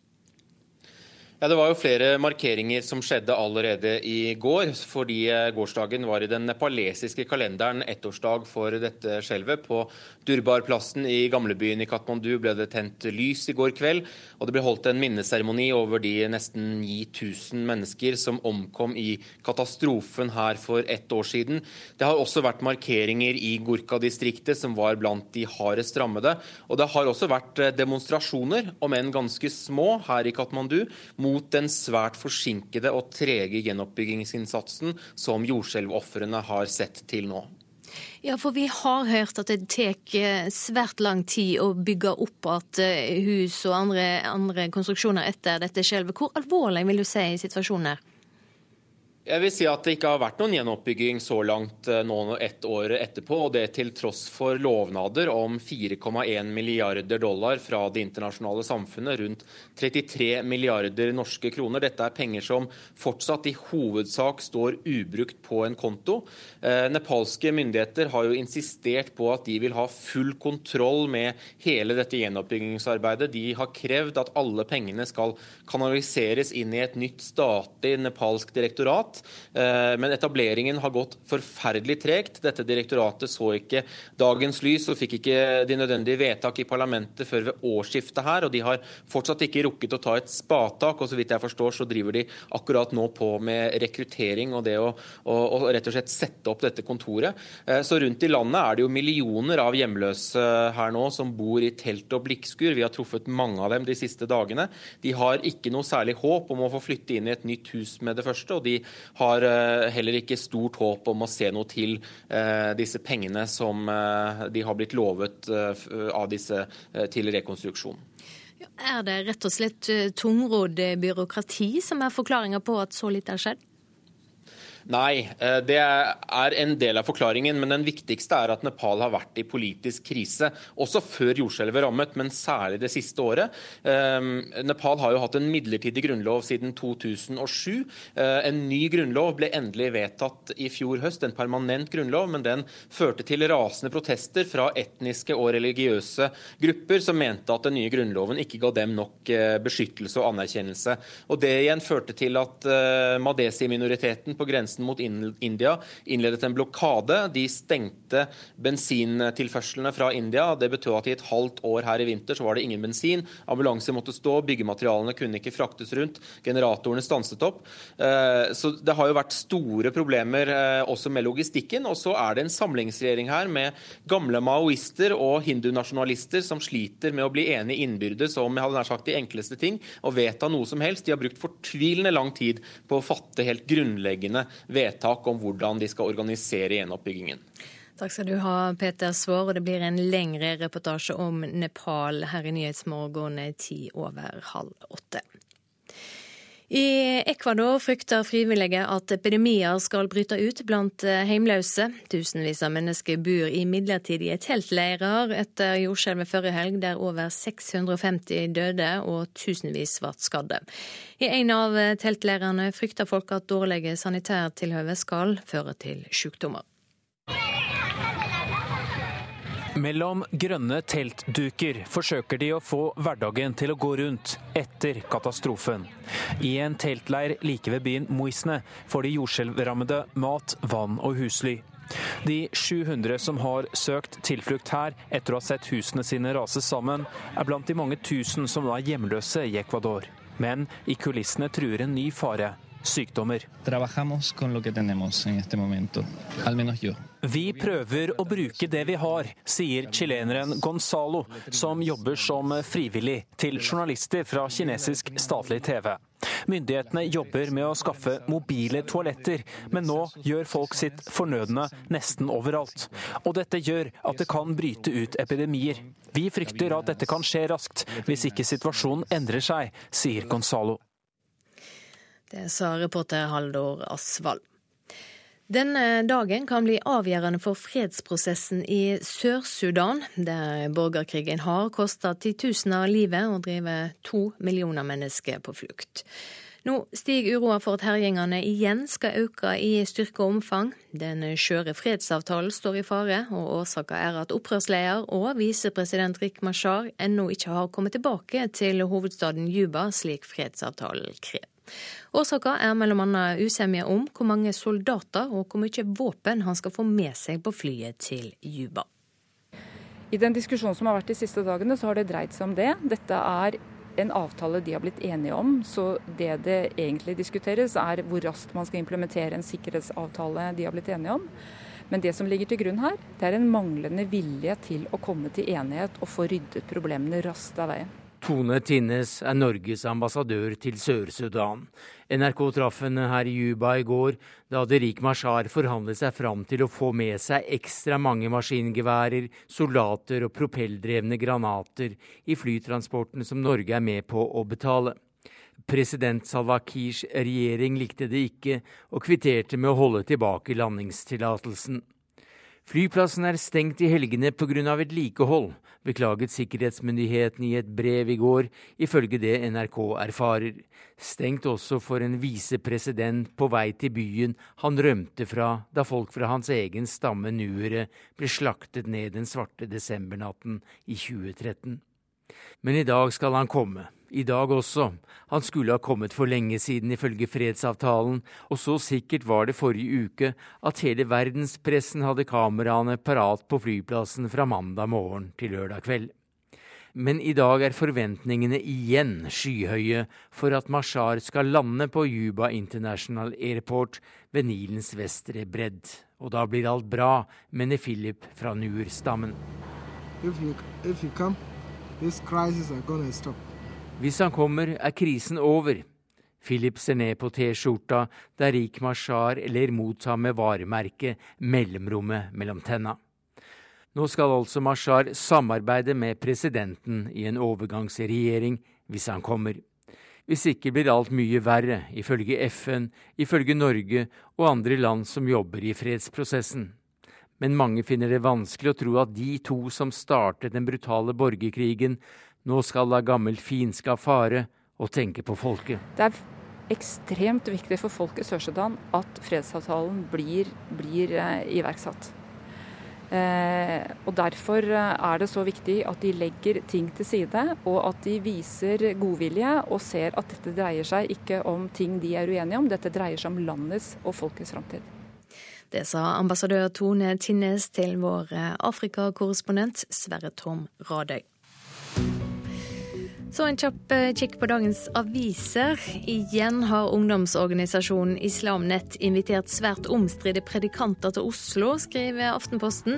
Ja, Det var jo flere markeringer som skjedde allerede i går. Fordi eh, gårsdagen var i den nepalesiske kalenderen ettårsdag for dette skjelvet. På Durbarplassen i gamlebyen i Katmandu ble det tent lys i går kveld. Og det ble holdt en minneseremoni over de nesten 9000 mennesker som omkom i katastrofen her for ett år siden. Det har også vært markeringer i Gurka-distriktet, som var blant de hardest rammede. Og det har også vært eh, demonstrasjoner, om enn ganske små, her i Katmandu mot den svært forsinkede og trege gjenoppbyggingsinnsatsen som jordskjelvofrene har sett til nå. Ja, for vi har hørt at det tar eh, svært lang tid å bygge opp igjen eh, hus og andre, andre konstruksjoner etter dette skjelvet. Hvor alvorlig vil du si situasjonen er? Jeg vil si at det ikke har vært noen gjenoppbygging så langt eh, nå ett år etterpå. Og det til tross for lovnader om 4,1 milliarder dollar fra det internasjonale samfunnet. Rundt 33 milliarder norske kroner. Dette er penger som fortsatt i hovedsak står ubrukt på en konto. Eh, nepalske myndigheter har jo insistert på at de vil ha full kontroll med hele dette gjenoppbyggingsarbeidet. De har krevd at alle pengene skal kanaliseres inn i et nytt statlig nepalsk direktorat. Eh, men etableringen har gått forferdelig tregt. Dette direktoratet så ikke dagens lys og fikk ikke de nødvendige vedtak i parlamentet før ved årsskiftet her. Og de har fortsatt ikke rukket å ta et spatak. Og så vidt jeg forstår, så driver de akkurat nå på med rekruttering og det å, å, å rett og slett sette opp dette kontoret. Eh, så rundt i landet er det jo millioner av hjemløse her nå som bor i telt og blikkskur. Vi har truffet mange av dem de siste dagene. De har ikke noe særlig håp om å få flytte inn i et nytt hus med det første. og de har eh, heller ikke stort håp om å se noe til eh, disse pengene som eh, de har blitt lovet av disse til rekonstruksjon. Er det rett og slett tungrodd byråkrati som er forklaringa på at så lite er skjedd? Nei, eh, det er en del av forklaringen. Men den viktigste er at Nepal har vært i politisk krise. Også før jordskjelvet rammet, men særlig det siste året. Eh, Nepal har jo hatt en midlertidig grunnlov siden 2007. Eh, en ny grunnlov ble endelig vedtatt i fjor høst, en permanent grunnlov. Men den førte til rasende protester fra etniske og religiøse grupper som mente at den nye grunnloven ikke ga dem nok beskyttelse og anerkjennelse. Og Det igjen førte til at madesi-minoriteten på grensen grensen mot India innledet en blokade. De stengte bensintilførslene fra India. Det betød at i et halvt år her i vinter så var det ingen bensin. Ambulanser måtte stå, byggematerialene kunne ikke fraktes rundt. Generatorene stanset opp. Eh, så det har jo vært store problemer eh, også med logistikken. Og så er det en samlingsregjering her med gamle maoister og hindunasjonalister som sliter med å bli enige innbyrdes om jeg hadde nær sagt de enkleste ting, og vedta noe som helst. De har brukt fortvilende lang tid på å fatte helt grunnleggende vedtak om hvordan de skal organisere gjenoppbyggingen. Takk skal du ha, Peter Svaar. Det blir en lengre reportasje om Nepal her i Nyhetsmorgen ti over halv åtte. I Ecuador frykter frivillige at epidemier skal bryte ut blant heimløse. Tusenvis av mennesker bor i midlertidige teltleirer etter jordskjelvet forrige helg, der over 650 døde og tusenvis ble skadde. I en av teltleirene frykter folk at dårlige sanitærtilhøve skal føre til sykdommer. Mellom grønne teltduker forsøker de å få hverdagen til å gå rundt etter katastrofen. I en teltleir like ved byen Moisne får de jordskjelvrammede mat, vann og husly. De 700 som har søkt tilflukt her etter å ha sett husene sine rase sammen, er blant de mange tusen som nå er hjemløse i Ecuador. Men i kulissene truer en ny fare sykdommer. Vi prøver å bruke det vi har, sier chileneren Gonzalo, som jobber som frivillig til journalister fra kinesisk statlig TV. Myndighetene jobber med å skaffe mobile toaletter, men nå gjør folk sitt fornødne nesten overalt. Og dette gjør at det kan bryte ut epidemier. Vi frykter at dette kan skje raskt, hvis ikke situasjonen endrer seg, sier Gonzalo. Det sa reporter Haldor Asvald. Denne dagen kan bli avgjørende for fredsprosessen i Sør-Sudan, der borgerkrigen har kosta titusener livet og drevet to millioner mennesker på flukt. Nå stiger uroa for at herjingene igjen skal øke i styrke og omfang. Den skjøre fredsavtalen står i fare, og årsaka er at opprørsleder og visepresident Rik Mashar ennå ikke har kommet tilbake til hovedstaden Juba, slik fredsavtalen krever. Årsaka er bl.a. usemje om hvor mange soldater og hvor mye våpen han skal få med seg på flyet til Juba. I den diskusjonen som har vært de siste dagene, så har det dreid seg om det. Dette er en avtale de har blitt enige om, så det det egentlig diskuteres er hvor raskt man skal implementere en sikkerhetsavtale de har blitt enige om. Men det som ligger til grunn her, det er en manglende vilje til å komme til enighet og få ryddet problemene raskt av veien. Tone Tinnes er Norges ambassadør til Sør-Sudan. NRK traff henne her i Juba i går, da hadde Rik Mashar forhandlet seg fram til å få med seg ekstra mange maskingeværer, soldater og propelldrevne granater i flytransporten som Norge er med på å betale. President Salwa Kirs regjering likte det ikke, og kvitterte med å holde tilbake landingstillatelsen. Flyplassen er stengt i helgene pga. vedlikehold, beklaget sikkerhetsmyndigheten i et brev i går, ifølge det NRK erfarer. Stengt også for en visepresident på vei til byen han rømte fra da folk fra hans egen stamme nuere ble slaktet ned den svarte desembernatten i 2013. Men i dag skal han komme i dag også. Han skulle ha kommet for lenge siden, ifølge fredsavtalen, og så sikkert var det forrige uke at hele verdenspressen hadde kameraene parat på flyplassen fra mandag morgen til lørdag kveld. Men i dag er forventningene igjen skyhøye for at Mashar skal lande på Juba International Airport ved Nilens vestre bredd. Og da blir alt bra, mener Philip fra Nuer-stammen. If you, if you come, this crisis. Hvis han kommer, er krisen over. Philip ser ned på T-skjorta der Rik Mashar ler mot ham med varemerket 'mellomrommet mellom tenna'. Nå skal altså Mashar samarbeide med presidenten i en overgangsregjering hvis han kommer. Hvis ikke blir alt mye verre, ifølge FN, ifølge Norge og andre land som jobber i fredsprosessen. Men mange finner det vanskelig å tro at de to som startet den brutale borgerkrigen, nå skal da gammelt fiendskap fare, og tenke på folket. Det er ekstremt viktig for folk i Sør-Sudan at fredsavtalen blir, blir eh, iverksatt. Eh, og Derfor eh, er det så viktig at de legger ting til side, og at de viser godvilje og ser at dette dreier seg ikke om ting de er uenige om, dette dreier seg om landets og folkets framtid. Det sa ambassadør Tone Tinnes til vår eh, Afrikakorrespondent Sverre Tom Radøy. Så en kjapp eh, kikk på dagens aviser. Igjen har ungdomsorganisasjonen Islam Nett invitert svært omstridte predikanter til Oslo, skriver Aftenposten.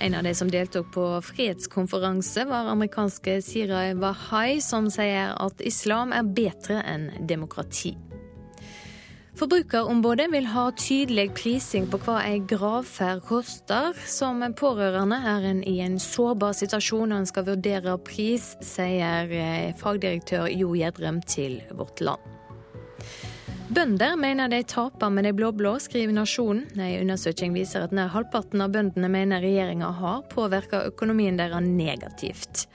En av de som deltok på fredskonferanse, var amerikanske Sirai Wahai, som sier at islam er bedre enn demokrati. Forbrukerombudet vil ha tydelig prising på hva ei gravferd koster. Som pårørende er en i en sårbar situasjon når en skal vurdere pris, sier eh, fagdirektør Jo Gjedrem til Vårt Land. Bønder mener de taper med de blå-blå, skriver Nasjonen. En undersøking viser at nær halvparten av bøndene mener regjeringa har påvirka økonomien deres negativt.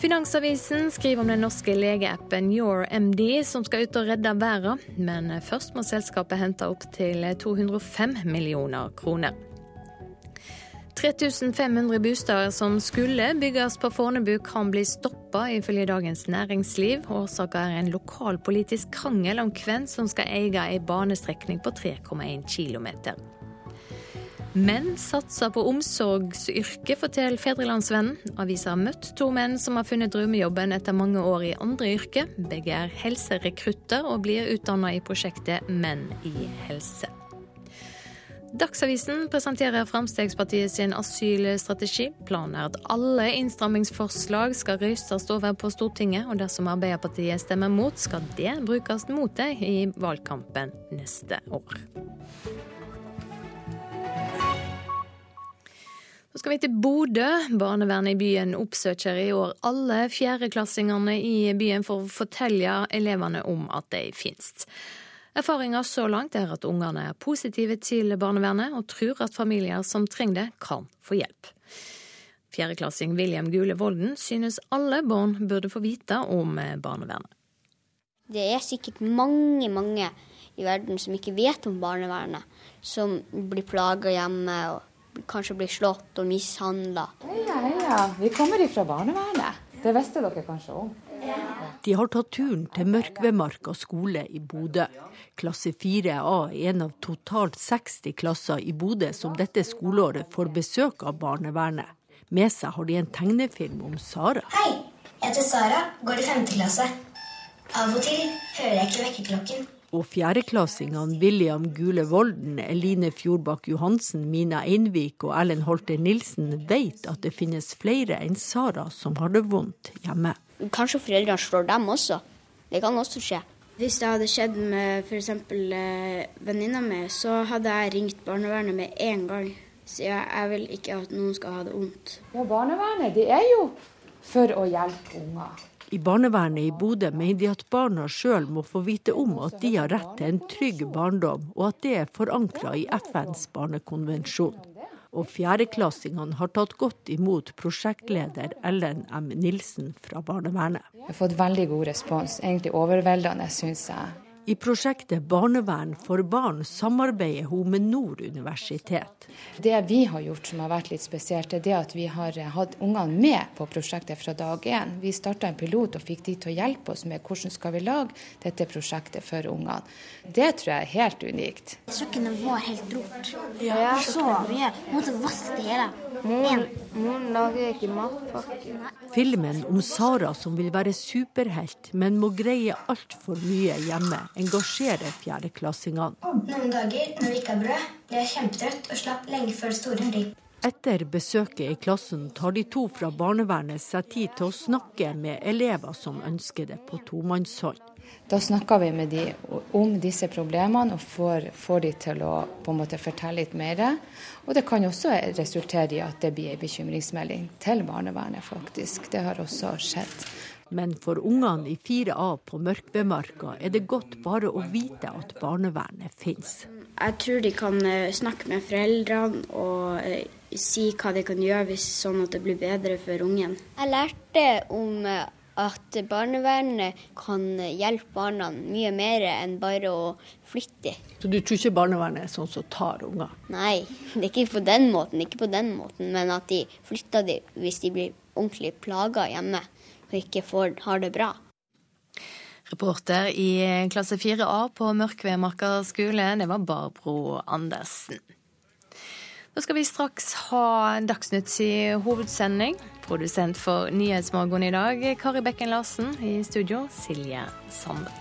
Finansavisen skriver om den norske legeappen YourMD som skal ut og redde verden, men først må selskapet hente opp til 205 millioner kroner. 3500 boliger som skulle bygges på Fornebu kan bli stoppa, ifølge Dagens Næringsliv. Årsaken er en lokalpolitisk krangel om hvem som skal eie ei banestrekning på 3,1 km. Menn satser på omsorgsyrke, forteller Fedrelandsvennen. Avisa har møtt to menn som har funnet drømmejobben etter mange år i andre yrker. Begge er helserekrutter og blir utdanna i prosjektet Menn i helse. Dagsavisen presenterer Fremskrittspartiet sin asylstrategi. Planen er at alle innstrammingsforslag skal røystes over på Stortinget, og dersom Arbeiderpartiet stemmer mot, skal det brukes mot dem i valgkampen neste år. Så skal vi til Bodø. Barnevernet i byen oppsøker i år alle fjerdeklassingene i byen for å fortelle elevene om at de finnes. Erfaringa så langt er at ungene er positive til barnevernet, og tror at familier som trenger det, kan få hjelp. Fjerdeklassing William Gule Volden synes alle barn burde få vite om barnevernet. Det er sikkert mange, mange i verden som ikke vet om barnevernet. Som blir plaga hjemme og kanskje blir slått og mishandla. Heia, heia. Vi kommer ifra barnevernet. Det visste dere kanskje om? De har tatt turen til Mørkvedmarka skole i Bodø. Klasse 4A er en av totalt 60 klasser i Bodø som dette skoleåret får besøk av barnevernet. Med seg har de en tegnefilm om Sara. Hei, jeg heter Sara, går i 5. klasse. Av og til hører jeg ikke vekkerklokken. Og fjerdeklassingene William Gule Volden, Eline Fjordbakk Johansen, Mina Einvik og Ellen Holter Nilsen vet at det finnes flere enn Sara som har det vondt hjemme. Kanskje foreldrene slår dem også. Det kan også skje. Hvis det hadde skjedd med f.eks. Eh, venninna mi, så hadde jeg ringt barnevernet med en gang. Så jeg, jeg vil ikke at noen skal ha det vondt. Ja, barnevernet det er jo for å hjelpe unger. I barnevernet i Bodø mener de at barna sjøl må få vite om at de har rett til en trygg barndom, og at det er forankra i FNs barnekonvensjon. Og fjerdeklassingene har tatt godt imot prosjektleder Ellen M. Nilsen fra barnevernet. Jeg har fått veldig god respons, egentlig overveldende, syns jeg. I prosjektet Barnevern for barn samarbeider hun med Nord universitet. Det vi har gjort som har vært litt spesielt, er det at vi har hatt ungene med på prosjektet fra dag én. Vi starta en pilot og fikk de til å hjelpe oss med hvordan skal vi lage dette prosjektet for ungene. Det tror jeg er helt unikt. Kjøkkenet var helt rot. Ja, så mye. Måtte vaske det hele. Moren, moren lager ikke matpakke. Filmen om Sara som vil være superhelt, men må greie altfor mye hjemme, engasjerer fjerdeklassingene. Noen dager når vi ikke har brød, blir jeg kjempetrøtt og slapp lenge før det store blir. Etter besøket i klassen tar de to fra barnevernet seg tid til å snakke med elever som ønsker det på tomannshånd. Da snakker vi med de om disse problemene og får, får de til å på en måte fortelle litt mer. Og det kan også resultere i at det blir en bekymringsmelding til barnevernet, faktisk. Det har også skjedd. Men for ungene i 4A på Mørkvedmarka er det godt bare å vite at barnevernet finnes. Jeg tror de kan eh, snakke med foreldrene og eh, si hva de kan gjøre hvis sånn at det blir bedre for ungen. Jeg lærte om eh, at barnevernet kan hjelpe barna mye mer enn bare å flytte. Så du tror ikke barnevernet er sånn som tar unger? Nei, det er ikke på den måten, ikke på den måten, men at de flytter dem hvis de blir ordentlig plaga hjemme og ikke får, har det bra. Reporter i klasse 4A på Mørkvedmarka skole, det var Barbro Andersen. Da skal vi straks ha Dagsnytts hovedsending. Produsent for Nyhetsmorgen i dag, Kari Bekken Larsen. I studio, Silje Sande.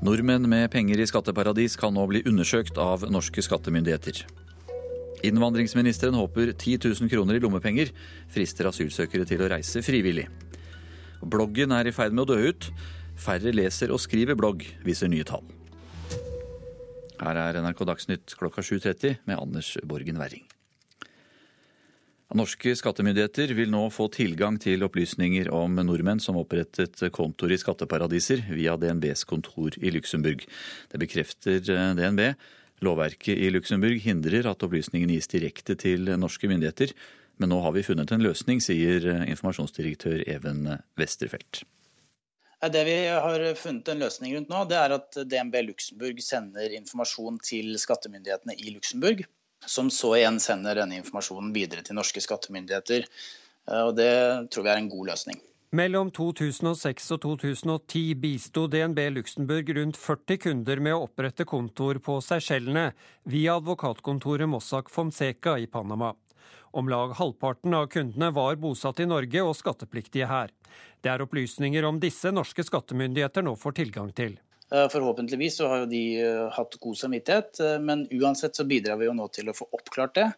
Nordmenn med penger i skatteparadis kan nå bli undersøkt av norske skattemyndigheter. Innvandringsministeren håper 10 000 kroner i lommepenger frister asylsøkere til å reise frivillig. Bloggen er i ferd med å dø ut. Færre leser og skriver blogg, viser nye tall. Her er NRK Dagsnytt klokka 7.30 med Anders Borgen Werring. Norske skattemyndigheter vil nå få tilgang til opplysninger om nordmenn som opprettet kontoer i skatteparadiser via DNBs kontor i Luxembourg. Det bekrefter DNB. Lovverket i Luxembourg hindrer at opplysningene gis direkte til norske myndigheter, men nå har vi funnet en løsning, sier eh, informasjonsdirektør Even Westerfelt. Det vi har funnet en løsning rundt nå, det er at DNB Luxembourg sender informasjon til skattemyndighetene i Luxembourg, som så igjen sender denne informasjonen videre til norske skattemyndigheter. Og Det tror vi er en god løsning. Mellom 2006 og 2010 bisto DNB Luxembourg rundt 40 kunder med å opprette kontor på Seychellene via advokatkontoret Mossack Fonseca i Panama. Om lag halvparten av kundene var bosatt i Norge og skattepliktige her. Det er opplysninger om disse norske skattemyndigheter nå får tilgang til. Eh, forhåpentligvis så har jo de eh, hatt god samvittighet, eh, men uansett så bidrar vi jo nå til å få oppklart det.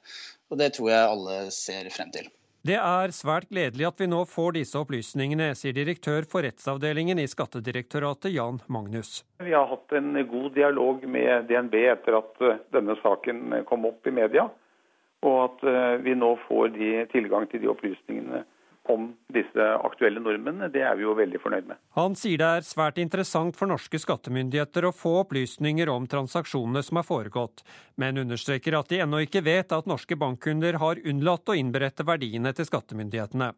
Og det tror jeg alle ser frem til. Det er svært gledelig at vi nå får disse opplysningene, sier direktør for rettsavdelingen i Skattedirektoratet, Jan Magnus. Vi har hatt en god dialog med DNB etter at eh, denne saken kom opp i media. Og at eh, vi nå får de, tilgang til de opplysningene om disse aktuelle nordmennene, det er vi jo veldig fornøyd med. Han sier det er svært interessant for norske skattemyndigheter å få opplysninger om transaksjonene som er foregått, men understreker at de ennå ikke vet at norske bankkunder har unnlatt å innberette verdiene til skattemyndighetene.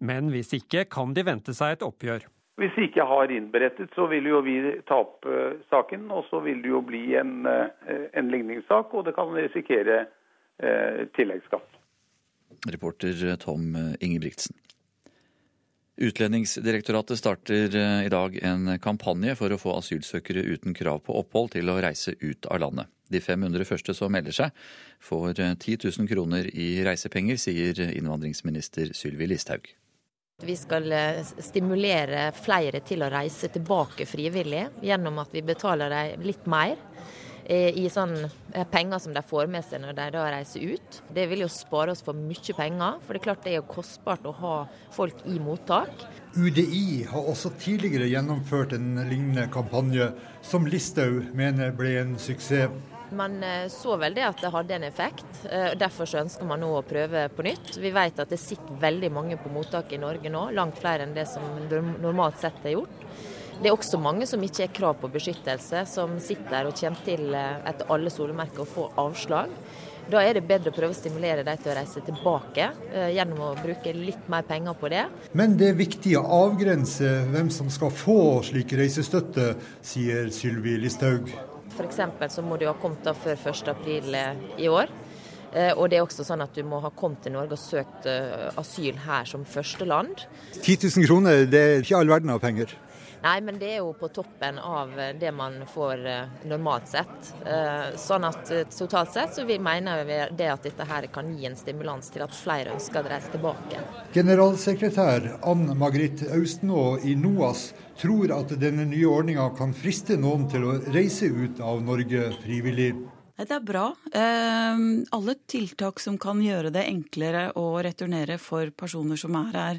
Men hvis ikke, kan de vente seg et oppgjør. Hvis de ikke har innberettet, så vil jo vi ta opp uh, saken. Og så vil det jo bli en, uh, en ligningssak, og det kan risikere uh, tilleggsskatt. Reporter Tom Ingebrigtsen. Utlendingsdirektoratet starter eh, i dag en kampanje for å få asylsøkere uten krav på opphold til å reise ut av landet. De 500 første som melder seg, får 10 eh, 000 kroner i reisepenger, sier innvandringsminister Sylvi Listhaug. Vi skal eh, stimulere flere til å reise tilbake frivillig, gjennom at vi betaler dem litt mer i sånn eh, penger som de får med seg når de da reiser ut. Det vil jo spare oss for mye penger, for det er klart det er jo kostbart å ha folk i mottak. UDI har også tidligere gjennomført en lignende kampanje, som Listhaug mener ble en suksess. Man eh, så vel det at det hadde en effekt. Derfor så ønsker man nå å prøve på nytt. Vi vet at det sitter veldig mange på mottak i Norge nå, langt flere enn det som normalt sett er gjort. Det er også mange som ikke har krav på beskyttelse, som sitter og kommer til eh, etter alle solemerker og får avslag. Da er det bedre å prøve å stimulere dem til å reise tilbake, eh, gjennom å bruke litt mer penger på det. Men det er viktig å avgrense hvem som skal få slik reisestøtte, sier Sylvi Listhaug. F.eks. så må du ha kommet da før 1.4 eh, i år. Og det er også sånn at du må ha kommet til Norge og søkt asyl her som første land. 10 000 kroner, det er ikke all verden av penger? Nei, men det er jo på toppen av det man får eh, normalt sett. Eh, sånn at eh, totalt sett så vi mener vi det at dette her kan gi en stimulans til at flere ønsker å reise tilbake. Generalsekretær Ann Margrit Austenå i NOAS tror at denne nye ordninga kan friste noen til å reise ut av Norge frivillig. Det er bra. Ehm, alle tiltak som kan gjøre det enklere å returnere for personer som er her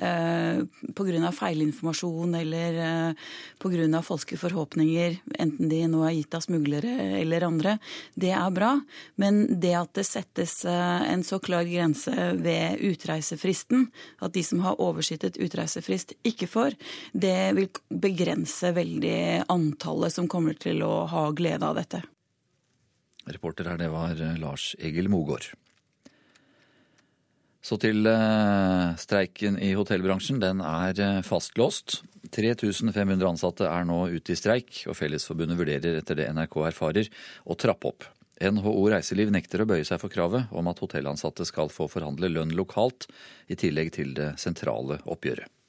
eh, pga. feilinformasjon eller eh, pga. falske forhåpninger, enten de nå er gitt av smuglere eller andre, det er bra. Men det at det settes eh, en så klar grense ved utreisefristen, at de som har oversittet utreisefrist, ikke får, det vil begrense veldig antallet som kommer til å ha glede av dette. Reporter her, det var eh, Lars Egil Mogård. Så til eh, streiken i hotellbransjen. Den er eh, fastlåst. 3500 ansatte er nå ute i streik, og Fellesforbundet vurderer etter det NRK erfarer å trappe opp. NHO Reiseliv nekter å bøye seg for kravet om at hotellansatte skal få forhandle lønn lokalt, i tillegg til det sentrale oppgjøret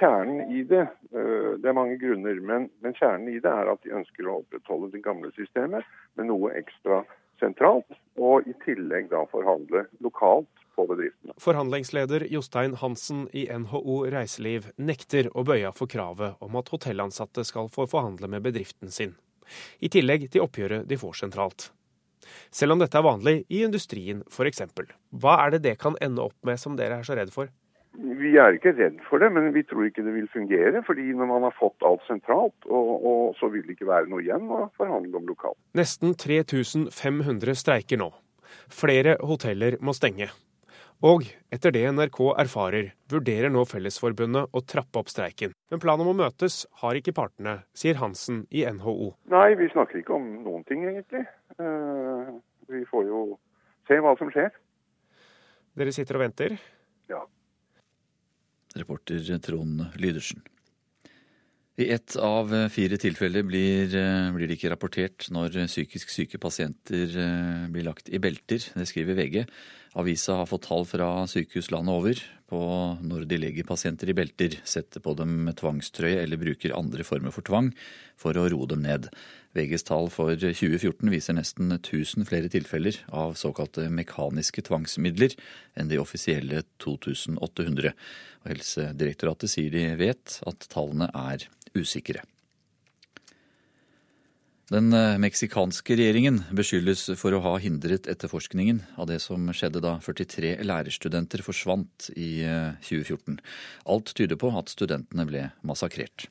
kjernen i det øh, Det er mange grunner, men, men, kjernen i det er at de ønsker å opprettholde det gamle systemet med noe ekstra sentralt, og i tillegg da forhandle lokalt på bedriftene. Forhandlingsleder Jostein Hansen i NHO Reiseliv nekter å bøye for kravet om at hotellansatte skal få forhandle med bedriften sin, i tillegg til oppgjøret de får sentralt. Selv om dette er vanlig i industrien f.eks. Hva er det det kan ende opp med som dere er så redd for? Vi er ikke redd for det, men vi tror ikke det vil fungere. fordi når man har fått alt sentralt, og, og så vil det ikke være noe igjen å forhandle om lokalt. Nesten 3500 streiker nå. Flere hoteller må stenge. Og etter det NRK erfarer, vurderer nå Fellesforbundet å trappe opp streiken. Men planen om å møtes har ikke partene, sier Hansen i NHO. Nei, vi snakker ikke om noen ting, egentlig. Uh, vi får jo se hva som skjer. Dere sitter og venter? Ja. Reporter Trond Lydersen. I ett av fire tilfeller blir, blir, det ikke rapportert når psykisk syke pasienter blir lagt i belter. Det skriver VG. Avisa har fått tall fra sykehus landet over på når de legger pasienter i belter, setter på dem tvangstrøye eller bruker andre former for tvang for å roe dem ned. VGs tall for 2014 viser nesten 1000 flere tilfeller av såkalte mekaniske tvangsmidler enn de offisielle 2800. Og Helsedirektoratet sier de vet at tallene er usikre. Den eh, meksikanske regjeringen beskyldes for å ha hindret etterforskningen av det som skjedde da 43 lærerstudenter forsvant i 2014. Eh, Alt tyder på at studentene ble massakrert.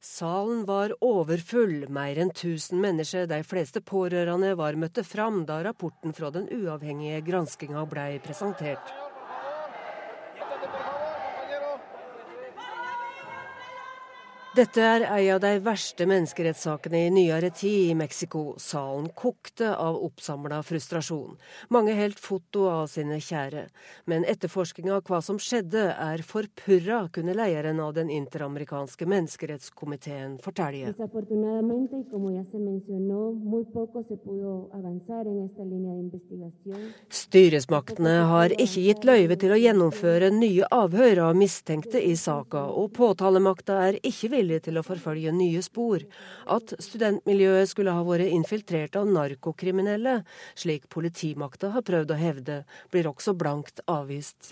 Salen var overfull, mer enn 1000 mennesker, de fleste pårørende, var møtte fram da rapporten fra den uavhengige granskinga blei presentert. Dette er en av de verste menneskerettssakene i nyere tid i Mexico. Salen kokte av oppsamla frustrasjon. Mange holdt foto av sine kjære. Men etterforskninga av hva som skjedde, er forpurra, kunne lederen av den interamerikanske menneskerettskomiteen fortelle. Styresmaktene har ikke gitt løyve til å gjennomføre nye avhør av mistenkte i saka, og påtalemakta er ikke villig villig til å forfølge nye spor. At studentmiljøet skulle ha vært infiltrert av narkokriminelle, slik politimakta har prøvd å hevde, blir også blankt avvist.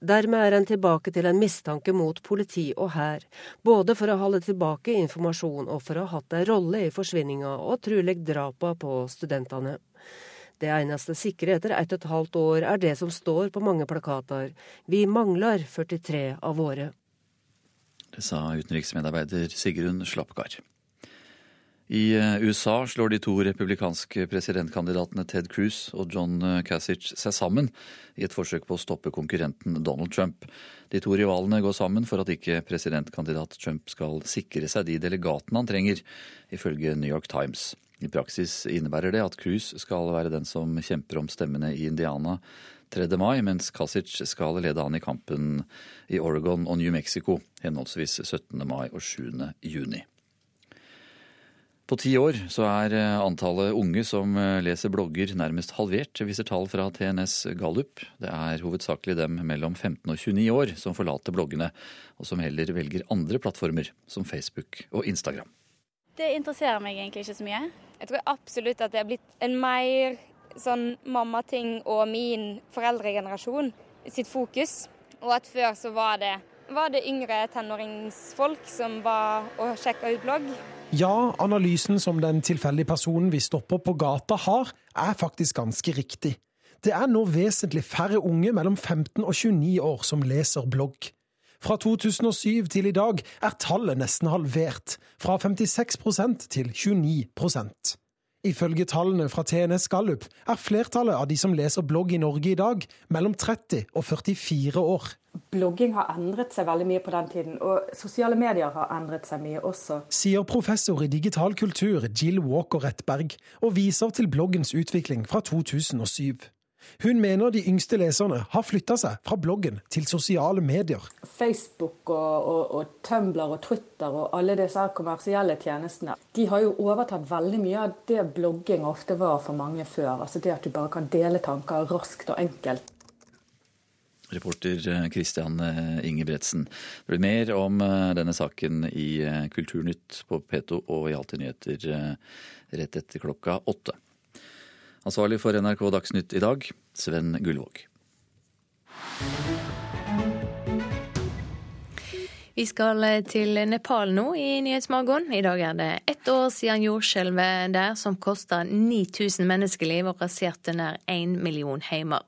Dermed er en tilbake til en mistanke mot politi og hær, både for å holde tilbake informasjon og for å ha hatt en rolle i forsvinninga og trolig drapa på studentene. Det eneste sikre etter ett og et halvt år er det som står på mange plakater. Vi mangler 43 av våre. Det sa utenriksmedarbeider Sigrun Slapgard. I eh, USA slår de to republikanske presidentkandidatene Ted Cruz og John Cassich seg sammen i et forsøk på å stoppe konkurrenten Donald Trump. De to rivalene går sammen for at ikke presidentkandidat Trump skal sikre seg de delegatene han trenger, ifølge New York Times. I praksis innebærer det at Cruz skal være den som kjemper om stemmene i Indiana 3. mai, mens Kasic skal lede an i kampen i Oregon og New Mexico henholdsvis 17. mai og 7. juni. På ti år så er antallet unge som leser blogger nærmest halvert, viser tall fra TNS Gallup. Det er hovedsakelig dem mellom 15 og 29 år som forlater bloggene, og som heller velger andre plattformer som Facebook og Instagram. Det interesserer meg egentlig ikke så mye. Jeg tror absolutt at det er blitt en mer sånn mammating og min foreldregenerasjon sitt fokus. Og at før så var det, var det yngre tenåringsfolk som var og sjekka ut blogg. Ja, analysen som den tilfeldige personen vi stopper på gata har, er faktisk ganske riktig. Det er nå vesentlig færre unge mellom 15 og 29 år som leser blogg. Fra 2007 til i dag er tallet nesten halvert, fra 56% til 29% Ifølge tallene fra TNS Gallup er flertallet av de som leser blogg i Norge i dag, mellom 30 og 44 år. Blogging har endret seg veldig mye på den tiden, og sosiale medier har endret seg mye også. Sier professor i digital kultur Jill Walker Rettberg, og viser til bloggens utvikling fra 2007. Hun mener de yngste leserne har flytta seg fra bloggen til sosiale medier. Facebook og, og, og Tumblr og Twitter og alle disse kommersielle tjenestene de har jo overtatt veldig mye av det blogging ofte var for mange før. Altså Det at du bare kan dele tanker raskt og enkelt. Reporter Kristian eh, eh, Ingebretsen. Det blir mer om eh, denne saken i Kulturnytt på P2 og i Alltid nyheter rett etter klokka åtte. Ansvarlig for NRK Dagsnytt i dag, Sven Gullvåg. Vi skal til Nepal nå i Nyhetsmorgen. I dag er det ett år siden jordskjelvet der som kosta 9000 menneskeliv og raserte nær én million heimer.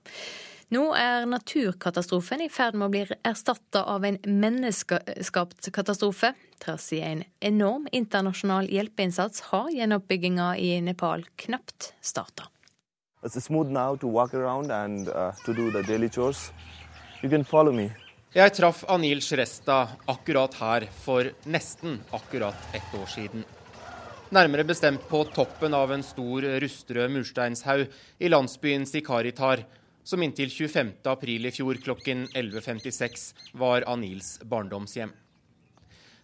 Nå er naturkatastrofen i ferd med å bli erstatta av en menneskeskapt katastrofe. Trass i en enorm internasjonal hjelpeinnsats har gjenoppbygginga i Nepal knapt starta. It's smooth now to walk around and uh, to do the daily chores. You can follow me. Jeg traff Anil Shrestha akkurat her for nesten akkurat ett år siden. Nærmere bestemt på toppen av en stor rustrød mursteinshaug i landsbyen Sikaritar, som inntil 25.4 i fjor klokken 11.56 var Anils barndomshjem.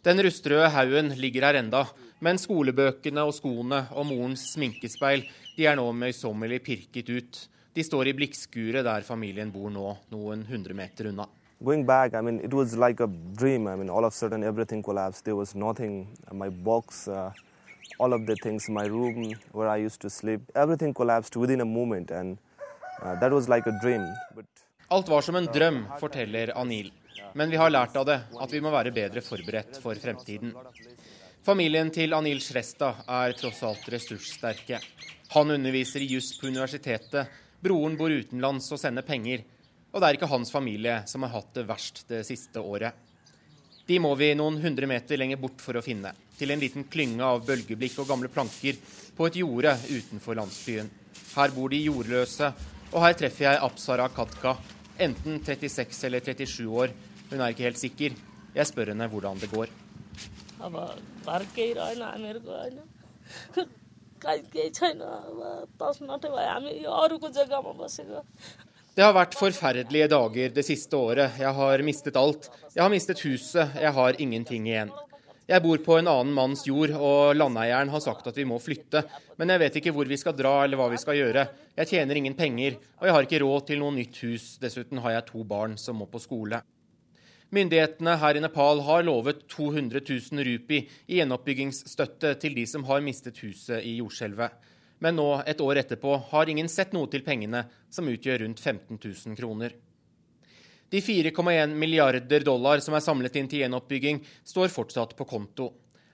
Den rustrøde haugen ligger her enda, men skolebøkene og skoene og morens sminkespeil de er nå møysommelig pirket ut. De står i blikkskuret der familien bor nå, noen hundre meter unna. Going back, I mean, it was like a dream. I mean, all of a sudden everything collapsed. There was nothing. My box, uh, all of the things, my room where I used to sleep, everything collapsed within a moment, and uh, that was like a dream. But... Alt var som en drøm, forteller Anil. Men vi har lært av det at vi må være bedre forberedt for fremtiden. Familien til Anil Shrestha er tross alt ressurssterke. Han underviser i juss på universitetet, broren bor utenlands og sender penger. Og det er ikke hans familie som har hatt det verst det siste året. De må vi noen hundre meter lenger bort for å finne, til en liten klynge av bølgeblikk og gamle planker på et jorde utenfor landsbyen. Her bor de jordløse, og her treffer jeg Apsara Katka, enten 36 eller 37 år, hun er ikke helt sikker. Jeg spør henne hvordan det går. Det har vært forferdelige dager det siste året. Jeg har mistet alt. Jeg har mistet huset, jeg har ingenting igjen. Jeg bor på en annen manns jord, og landeieren har sagt at vi må flytte. Men jeg vet ikke hvor vi skal dra eller hva vi skal gjøre. Jeg tjener ingen penger, og jeg har ikke råd til noe nytt hus. Dessuten har jeg to barn som må på skole. Myndighetene her i Nepal har lovet 200 000 rupi i gjenoppbyggingsstøtte til de som har mistet huset i jordskjelvet. Men nå, et år etterpå, har ingen sett noe til pengene, som utgjør rundt 15 000 kroner. De 4,1 milliarder dollar som er samlet inn til gjenoppbygging, står fortsatt på konto.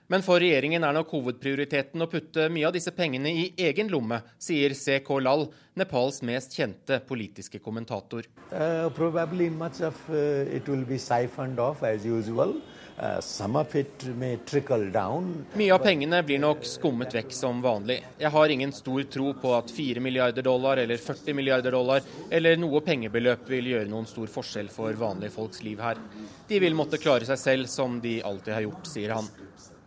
Men for regjeringen er nok hovedprioriteten å putte mye av disse pengene i egen lomme, sier CK Lal, Nepals mest kjente politiske kommentator. Uh, uh, Mye av pengene blir nok skummet vekk som vanlig. Jeg har ingen stor tro på at 4 milliarder dollar eller 40 milliarder dollar eller noe pengebeløp vil gjøre noen stor forskjell for vanlige folks liv her. De vil måtte klare seg selv som de alltid har gjort, sier han.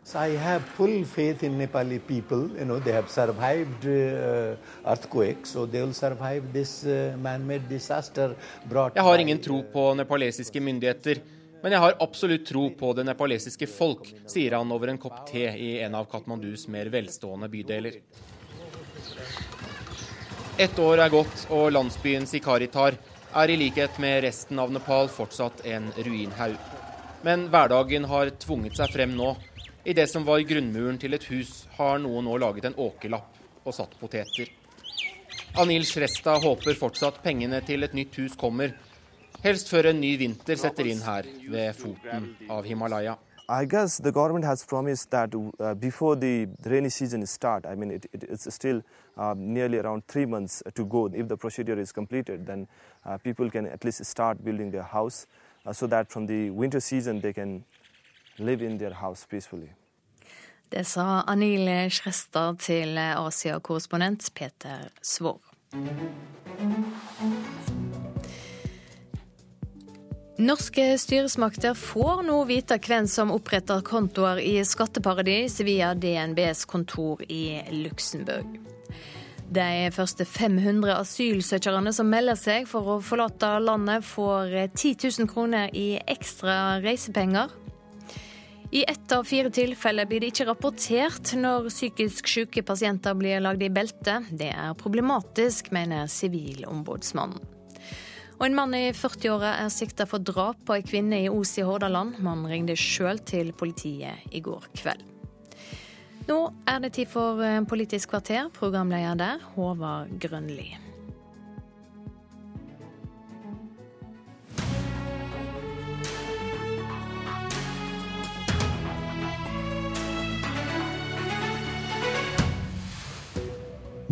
So I have full faith in Nepali people. You know, they have survived uh, earthquake, so they will survive this uh, man-made disaster brought Jeg har ingen tro på nepalesiske myndigheter, men jeg har absolutt tro på det nepalesiske folk, sier han over en kopp te i en av Katmandus mer velstående bydeler. Ett år er gått, og landsbyen Sikaritar er i likhet med resten av Nepal fortsatt en ruinhaug. Men hverdagen har tvunget seg frem nå i det som var grunnmuren til et hus, har noen nå laget en åkerlapp og satt poteter. Anil Shresta håper fortsatt pengene til et nytt hus kommer, helst før en ny vinter setter inn her ved foten av Himalaya. I guess the government has promised that uh, before the rainy season start, I mean, it, it, it's still uh, nearly around three months to go. If the procedure is completed, then uh, people can at least start building their house uh, so that from the winter season they can live in their house peacefully. Det sa Anil Shrestad til Asia-korrespondent Peter Svår. Norske styresmakter får nå vite hvem som oppretter kontoer i skatteparadis via DNBs kontor i Luxembourg. De første 500 asylsøkerne som melder seg for å forlate landet, får 10 000 kroner i ekstra reisepenger. I ett av fire tilfeller blir det ikke rapportert når psykisk syke pasienter blir lagd i belte. Det er problematisk, mener Sivilombudsmannen. Og en mann i 40-åra er sikta for drap på ei kvinne i Os i Hordaland. Mannen ringte sjøl til politiet i går kveld. Nå er det tid for eh, Politisk kvarter. Programleder der, Håvard Grønli.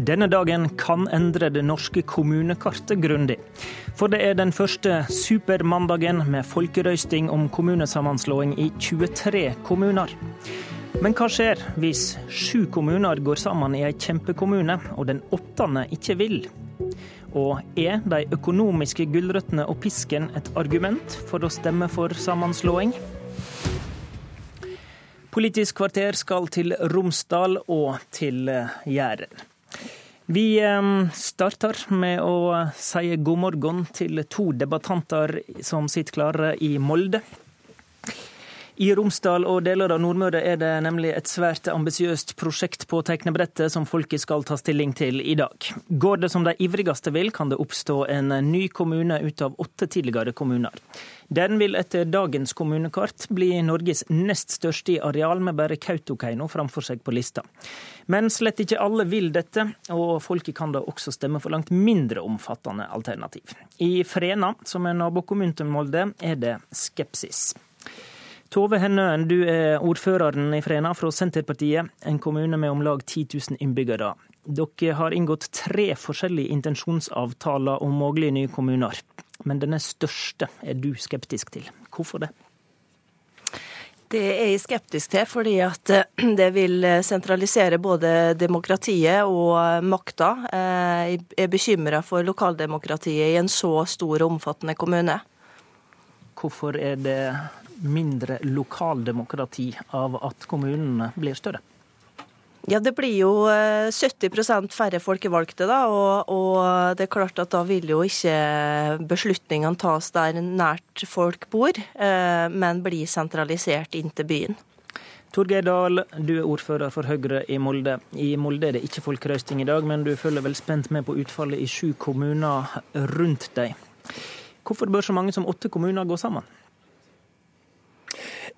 Denne dagen kan endre det norske kommunekartet grundig. For det er den første supermandagen med folkerøysting om kommunesammenslåing i 23 kommuner. Men hva skjer hvis sju kommuner går sammen i en kjempekommune, og den åttende ikke vil? Og er de økonomiske gulrøttene og pisken et argument for å stemme for sammenslåing? Politisk kvarter skal til Romsdal og til Jæren. Vi starter med å si god morgen til to debattanter som sitter klare i Molde. I Romsdal og deler av Nordmøre er det nemlig et svært ambisiøst prosjekt på tegnebrettet som folket skal ta stilling til i dag. Går det som de ivrigste vil, kan det oppstå en ny kommune ut av åtte tidligere kommuner. Den vil etter dagens kommunekart bli Norges nest største i areal, med bare Kautokeino framfor seg på lista. Men slett ikke alle vil dette, og folket kan da også stemme for langt mindre omfattende alternativ. I Frena, som er nabokommunen til Molde, er det skepsis. Tove Hennøen, du er ordføreren i Frena fra Senterpartiet, en kommune med om lag 10 000 innbyggere. Dere har inngått tre forskjellige intensjonsavtaler om mulige nye kommuner. Men denne største er du skeptisk til. Hvorfor det? Det er jeg skeptisk til, fordi at eh, det vil sentralisere både demokratiet og makta. Eh, jeg er bekymra for lokaldemokratiet i en så stor og omfattende kommune. Hvorfor er det mindre lokaldemokrati av at kommunene blir større? Ja, Det blir jo 70 eh, færre folkevalgte, da, og, og, det er klart at da vil jo ikke beslutningene tas der nært folk bor, eh, men bli sentralisert inn til byen. Torgeir Dahl, du er ordfører for Høyre i Molde. I Molde er det ikke folkerøsting i dag, men du følger vel spent med på utfallet i sju kommuner rundt deg. Hvorfor bør så mange som åtte kommuner gå sammen?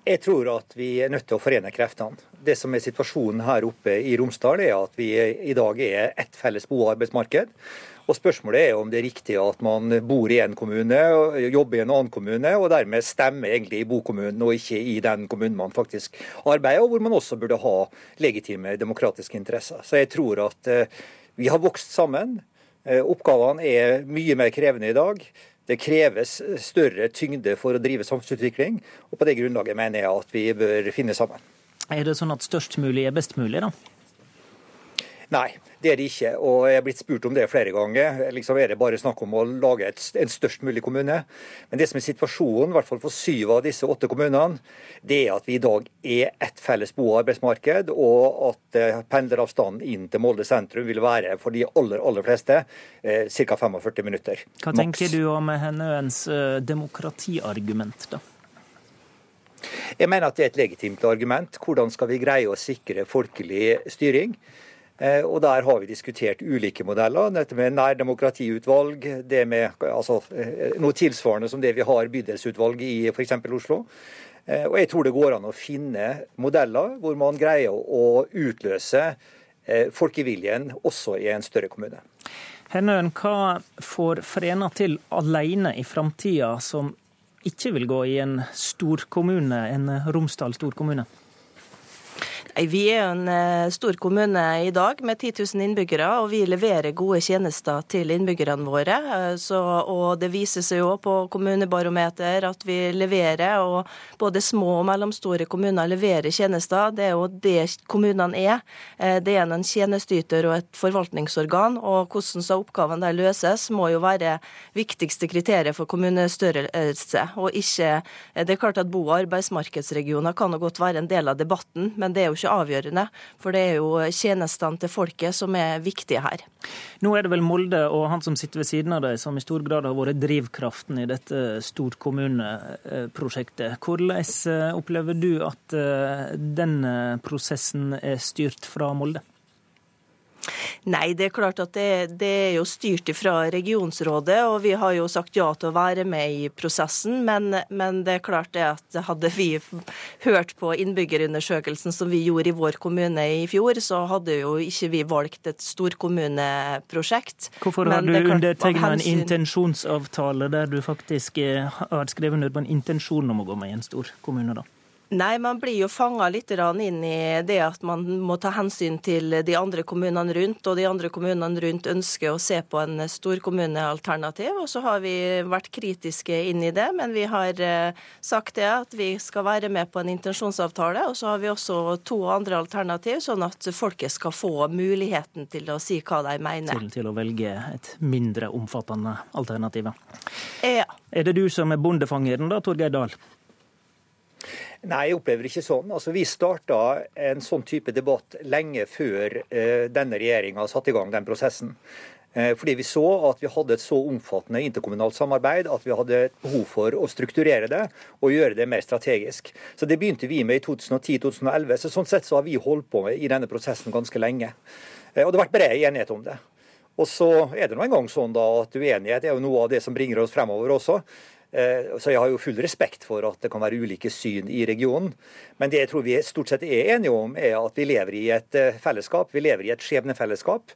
Jeg tror at vi er nødt til å forene kreftene. Det som er situasjonen her oppe i Romsdal, er at vi i dag er ett felles bo- og arbeidsmarked. Og Spørsmålet er om det er riktig at man bor i en kommune, jobber i en annen kommune, og dermed stemmer egentlig i bokommunen og ikke i den kommunen man faktisk arbeider, og hvor man også burde ha legitime demokratiske interesser. Så jeg tror at eh, vi har vokst sammen. Eh, oppgavene er mye mer krevende i dag. Det kreves større tyngde for å drive samfunnsutvikling, og på det grunnlaget mener jeg at vi bør finne sammen. Er det sånn at størst mulig er best mulig, da? Nei, det er det ikke. Og jeg er blitt spurt om det flere ganger. Liksom er det bare snakk om å lage et, en størst mulig kommune. Men det som er situasjonen, i hvert fall for syv av disse åtte kommunene, det er at vi i dag er ett felles bo- og arbeidsmarked, og at eh, pendleravstanden inn til Molde sentrum vil være for de aller, aller fleste eh, ca. 45 minutter. Hva Max. tenker du om Henøens eh, demokratiargument, da? Jeg mener at det er et legitimt argument. Hvordan skal vi greie å sikre folkelig styring? Eh, og Der har vi diskutert ulike modeller. Dette med nærdemokratiutvalg, det med altså, eh, noe tilsvarende som det vi har bydelsutvalg i f.eks. Oslo. Eh, og Jeg tror det går an å finne modeller hvor man greier å utløse folkeviljen også i en større kommune. Hennøen, hva får Frena til alene i framtida som ikke vil gå i en storkommune, en Romsdal storkommune? Vi er en eh, stor kommune i dag med 10 000 innbyggere, og vi leverer gode tjenester til innbyggerne våre. Eh, så, og det viser seg jo på kommunebarometer at vi leverer, og både små og mellomstore kommuner leverer tjenester. Det er jo det kommunene er. Eh, det er en tjenesteyter og et forvaltningsorgan, og hvordan så oppgavene der løses, må jo være viktigste kriteriet for kommunestørrelse. Og ikke Det er klart at bo- og arbeidsmarkedsregioner kan jo godt være en del av debatten, men det er jo ikke avgjørende. For det er jo tjenestene til folket som er viktige her. Nå er det vel Molde og han som sitter ved siden av deg som i stor grad har vært drivkraften i dette storkommuneprosjektet. Hvordan eh, opplever du at den denne prosessen er styrt fra Molde? Nei, det er klart at det, det, er jo styrt fra regionsrådet, og vi har jo sagt ja til å være med i prosessen. Men, men det er klart det at hadde vi hørt på innbyggerundersøkelsen som vi gjorde i vår kommune i fjor, så hadde jo ikke vi valgt et storkommuneprosjekt. Hvorfor har du undertegna en intensjonsavtale der du faktisk eh, har skrevet under på en intensjon om å gå med i en stor kommune, da? Nei, man blir jo fanga litt inn i det at man må ta hensyn til de andre kommunene rundt. Og de andre kommunene rundt ønsker å se på en storkommunealternativ. Og så har vi vært kritiske inn i det, men vi har eh, sagt det at vi skal være med på en intensjonsavtale. Og så har vi også to andre alternativ, sånn at folket skal få muligheten til å si hva de mener. Til, til å velge et mindre omfattende alternativ. Ja. Er det du som er bondefangeren da, Torgeir Dahl? Nei, jeg opplever ikke sånn. Altså, Vi starta en sånn type debatt lenge før eh, denne regjeringa satte i gang den prosessen. Eh, fordi vi så at vi hadde et så omfattende interkommunalt samarbeid at vi hadde behov for å strukturere det og gjøre det mer strategisk. Så Det begynte vi med i 2010-2011. så Sånn sett så har vi holdt på med i denne prosessen ganske lenge. Eh, og det har vært bred enighet om det. Og så er det nå engang sånn da at uenighet er jo noe av det som bringer oss fremover også. Eh, så jeg har jo full respekt for at det kan være ulike syn i regionen. Men det jeg tror vi stort sett er enige om, er at vi lever i et eh, fellesskap. Vi lever i et skjebnefellesskap.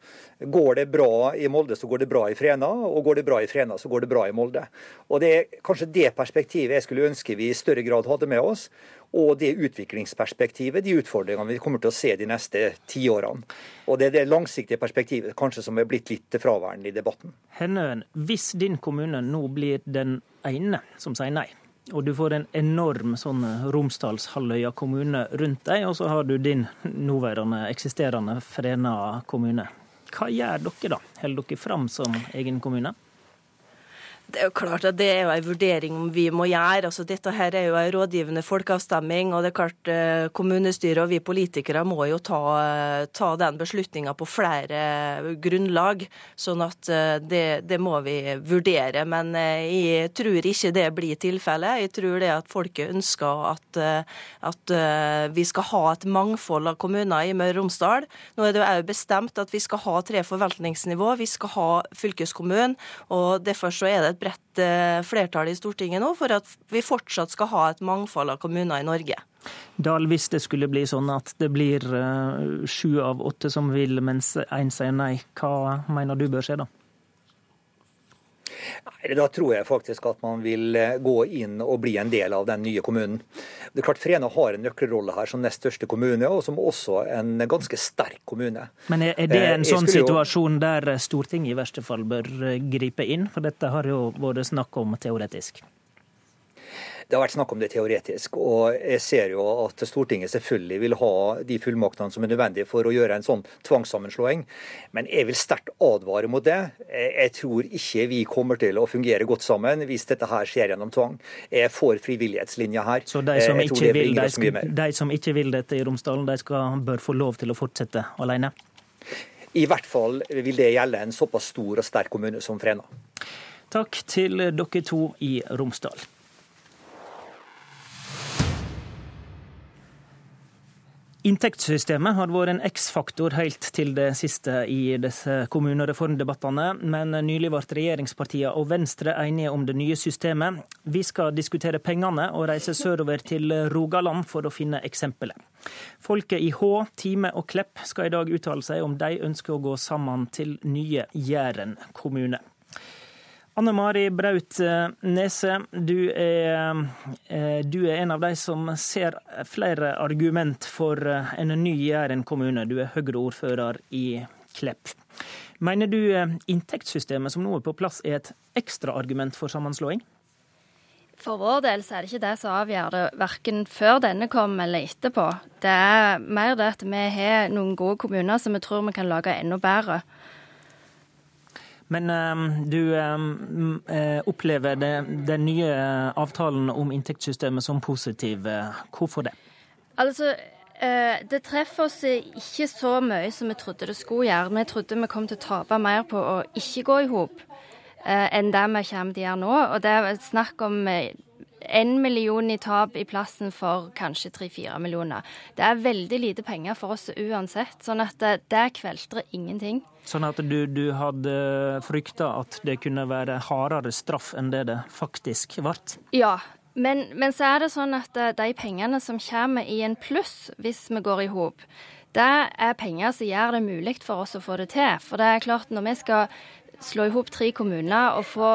Går det bra i Molde, så går det bra i Frena. Og går det bra i Frena, så går det bra i Molde. Og det er kanskje det perspektivet jeg skulle ønske vi i større grad hadde med oss og det utviklingsperspektivet, de utfordringene vi kommer til å se de neste tiårene. Og det er det langsiktige perspektivet kanskje som er blitt litt fraværende i debatten. Hennøen, hvis din kommune nå blir den ene som sier nei, og du får en enorm sånn Romsdalshalvøya kommune rundt deg, og så har du din nåværende eksisterende Frena kommune. Hva gjør dere da? Holder dere fram som egen kommune? Det er jo klart at det er jo en vurdering vi må gjøre. Altså, dette her er jo en rådgivende folkeavstemning. og det er klart eh, Kommunestyret og vi politikere må jo ta, eh, ta den beslutninga på flere grunnlag. sånn at eh, det, det, må vi vurdere. Men jeg tror ikke det blir tilfellet. Jeg tror det at folket ønsker at, at vi skal ha et mangfold av kommuner i Møre og Romsdal. Nå er det jo òg bestemt at vi skal ha tre forvaltningsnivå. Vi skal ha fylkeskommunen. og Derfor så er det et bredt eh, flertall i Stortinget nå for at vi fortsatt skal ha et mangfold av kommuner i Norge. Dahl, hvis det skulle bli sånn at det blir uh, sju av åtte som vil, mens én sier nei, hva mener du bør skje da? Nei, Da tror jeg faktisk at man vil eh, gå inn og bli en del av den nye kommunen. Det er klart Frena har en nøkkelrolle her som nest største kommune, og som også en ganske sterk kommune. Men er det en eh, sånn situasjon der Stortinget i verste fall bør eh, gripe inn? For dette har jo vært snakk om teoretisk. Det har vært snakk om det teoretisk. Og jeg ser jo at Stortinget selvfølgelig vil ha de fullmaktene som er nødvendige for å gjøre en sånn tvangssammenslåing. Men jeg vil sterkt advare mot det. Jeg tror ikke vi kommer til å fungere godt sammen hvis dette her skjer gjennom tvang. Jeg får frivillighetslinja her. Så de som, ikke vil, de, skal, de som ikke vil dette i Romsdalen, de skal, bør få lov til å fortsette alene? I hvert fall vil det gjelde en såpass stor og sterk kommune som Frena. Takk til dere to i Romsdal. Inntektssystemet har vært en X-faktor helt til det siste i disse kommunereformdebattene, men nylig ble regjeringspartiene og Venstre enige om det nye systemet. Vi skal diskutere pengene og reise sørover til Rogaland for å finne eksempelet. Folket i Hå, Time og Klepp skal i dag uttale seg om de ønsker å gå sammen til nye Jæren kommune. Anne Mari Braut eh, Nese, du er, eh, du er, en av de som ser flere argument for eh, en ny Jæren kommune. Du er Høyre-ordfører i Klepp. Mener du inntektssystemet som nå er på plass er et ekstraargument for sammenslåing? For vår del så er det ikke det som avgjør det, verken før denne kom eller etterpå. Det er mer det at vi har noen gode kommuner som vi tror vi kan lage enda bedre. Men um, du um, opplever det, den nye avtalen om inntektssystemet som positiv. Hvorfor det? Altså, det treffer oss ikke så mye som vi trodde det skulle gjøre. Vi trodde vi kom til å tape mer på å ikke gå i hop enn det vi kommer til å gjøre nå. Og det er snakk om én million i tap i plassen for kanskje tre-fire millioner. Det er veldig lite penger for oss uansett, sånn at det, det kveltrer ingenting. Sånn at du, du hadde frykta at det kunne være hardere straff enn det det faktisk ble? Ja, men, men, så er det sånn at eh, de pengene som kommer i en pluss hvis vi går i hop, det er penger som gjør det mulig for oss å få det til. For det er klart, når vi skal slå i hop tre kommuner og få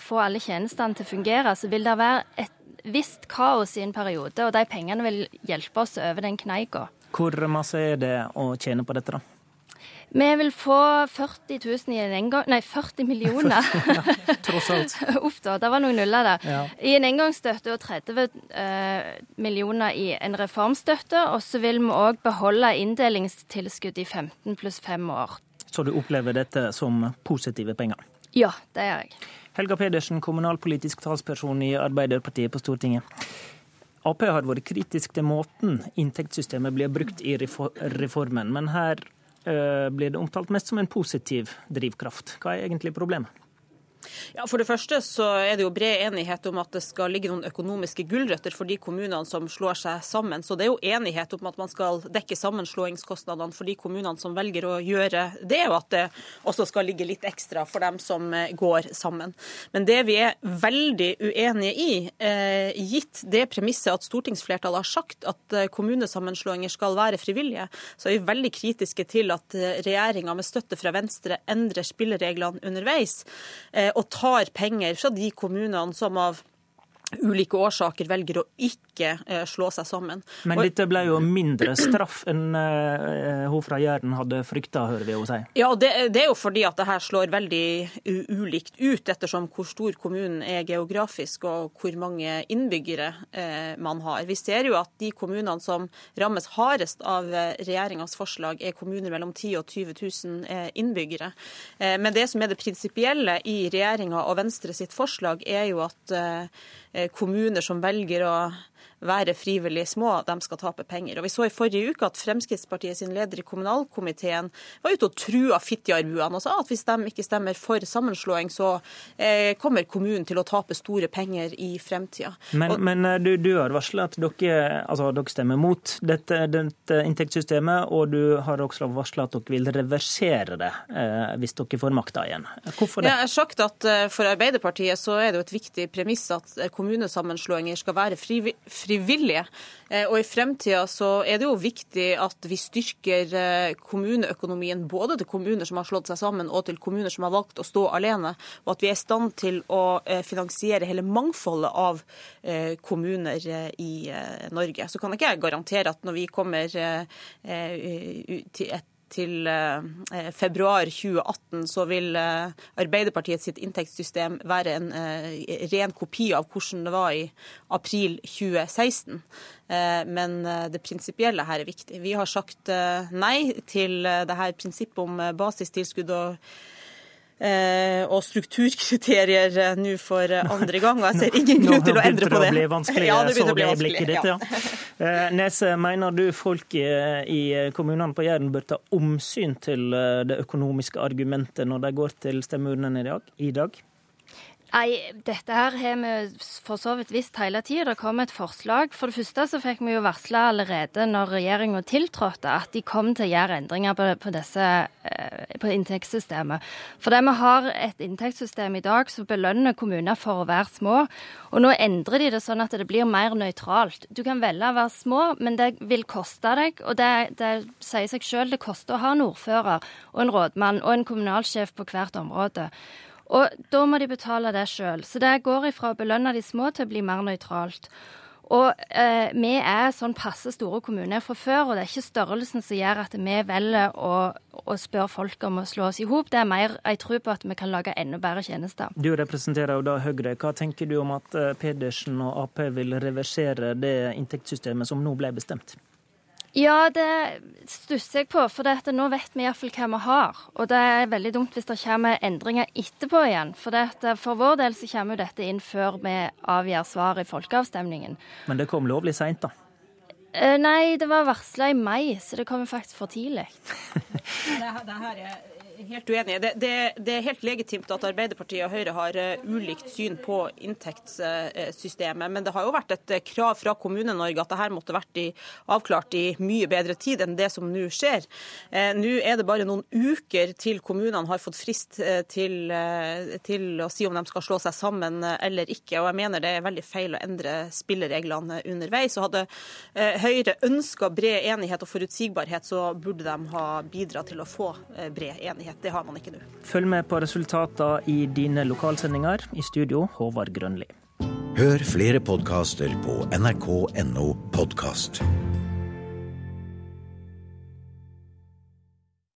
få alle tjenestene til å fungere, så vil det være et visst kaos i en periode, og de pengene vil hjelpe oss over den kneika. Hvor masse er det å tjene på dette, da? Vi vil få 40 000 i en engang... Nei, 40 millioner. ja, tross alt. Uff da, det var noen nuller der. Ja. I en engangsstøtte og 30 eh, millioner i en reformstøtte. Og så vil vi òg beholde inndelingstilskudd i 15 pluss 5 år. Så du opplever dette som positive penger? Ja, det gjør jeg. Helga Pedersen, kommunalpolitisk talsperson i Arbeiderpartiet på Stortinget. Ap har vært kritisk til måten inntektssystemet blir brukt i reformen, men her blir det omtalt mest som en positiv drivkraft. Hva er egentlig problemet? Ja, For det første så er det jo bred enighet om at det skal ligge noen økonomiske gulrøtter for de kommunene som slår seg sammen. Så det er jo enighet om at man skal dekke sammenslåingskostnadene for de kommunene som velger å gjøre det, og at det også skal ligge litt ekstra for dem som eh, går sammen. Men det vi er veldig uenige i, eh, gitt det premisset at stortingsflertallet har sagt at eh, kommunesammenslåinger skal være frivillige, så er vi veldig kritiske til at regjeringa med støtte fra Venstre endrer spillereglene underveis og tar penger fra de kommunene som av ulike årsaker velger å ikke eh, slå seg sammen. Men dette ble jo mindre straff enn uh, hun fra Jæren hadde frykta, hører vi henne si. Ja, det, det, er jo fordi at det her slår veldig ulikt ut, ettersom hvor stor kommunen er geografisk og hvor mange innbyggere uh, man har. Vi ser jo at de kommunene som rammes hardest av regjeringas forslag, er kommuner mellom 10 og 20 000 innbyggere. Men det som er det prinsipielle i regjeringa og Venstre sitt forslag, er jo at Eh, kommuner som velger å være frivillig små, de skal tape penger. Og Vi så i forrige uke at Fremskrittspartiet sin leder i kommunalkomiteen var ute og trua Fitjarbuene og sa at hvis de ikke stemmer for sammenslåing, så eh, kommer kommunen til å tape store penger i fremtida. Men, og, men eh, du, du, har varsla at dere, altså, dere, stemmer mot dette, dette, inntektssystemet, og du har også varsla at dere vil reversere det eh, hvis dere får makta igjen. Hvorfor det? Jeg har sagt at eh, For Arbeiderpartiet så er det jo et viktig premiss at kommunesammenslåinger skal være frivillige frivillige. Eh, og I fremtida så er det jo viktig at vi styrker eh, kommuneøkonomien både til kommuner som har slått seg sammen og til kommuner som har valgt å stå alene, og at vi er i stand til å eh, finansiere hele mangfoldet av kommuner i Norge. Så kan ikke jeg garantere at når vi kommer til et til eh, februar 2018 så vil eh, Arbeiderpartiet sitt inntektssystem være en eh, ren kopi av hvordan det var i april 2016. Men det prinsipielle her er viktig. Vi har sagt nei til det her prinsippet om basistilskudd og Eh, og strukturkriterier eh, nå for eh, andre gang. og Jeg ser ingen grunn til å endre på det. Nå begynner det å bli vanskelig, ja, så det i blikket ditt. Ja. Nese, mener du folk i kommunene på Jæren bør ta omsyn til det økonomiske argumentet når de går til stemmeurnene i dag? Nei, dette her har vi for så vidt visst hele tida. Det kom et forslag. For det første så fikk vi jo varsla allerede når regjeringa tiltrådte at de kom til å gjøre endringer på, på, disse, eh, på inntektssystemet. Fordi vi har et inntektssystem i dag som belønner kommuner for å være små. Og nå endrer de det sånn at det blir mer nøytralt. Du kan velge å være små, men det vil koste deg. Og det, det sier seg sjøl, det koster å ha en ordfører og en rådmann og en kommunalsjef på hvert område. Og da må de betale det sjøl. Så det går ifra å belønne de små til å bli mer nøytralt. Og eh, vi er sånn passe store kommuner fra før, og det er ikke størrelsen som gjør at vi velger å, å spørre folk om å slå oss i hop. Det er mer jeg tror på at vi kan lage enda bedre tjenester. Du representerer jo da Høyre. Hva tenker du om at eh, Pedersen og Ap vil reversere det inntektssystemet som nå ble bestemt? Ja, det stusser jeg på. For dette, nå vet vi iallfall hva vi har. Og det er veldig dumt hvis det kommer endringer etterpå igjen. For, dette, for vår del så kommer jo dette inn før vi avgjør svar i folkeavstemningen. Men det kom lovlig seint, da? Uh, nei, det var varsla i mai, så det kommer faktisk for tidlig. det, det her er helt uenig. Det, det, det, er helt legitimt at Arbeiderpartiet og Høyre har uh, ulikt syn på inntektssystemet. Men det har jo vært et uh, krav fra Kommune-Norge at dette måtte vært i, avklart i mye bedre tid enn det som nå skjer. Uh, nå er det bare noen uker til kommunene har fått frist til, til, å si om de skal slå seg sammen eller ikke. Og jeg mener det er veldig feil å endre spillereglene underveis. Og hadde Høyre ønska bred enighet og forutsigbarhet, så burde de ha bidratt til å få bred enighet enighet. Det har man ikke nå. Følg med på resultatene i dine lokalsendinger. I studio, Håvard Grønli. Hør flere podkaster på nrk.no podkast.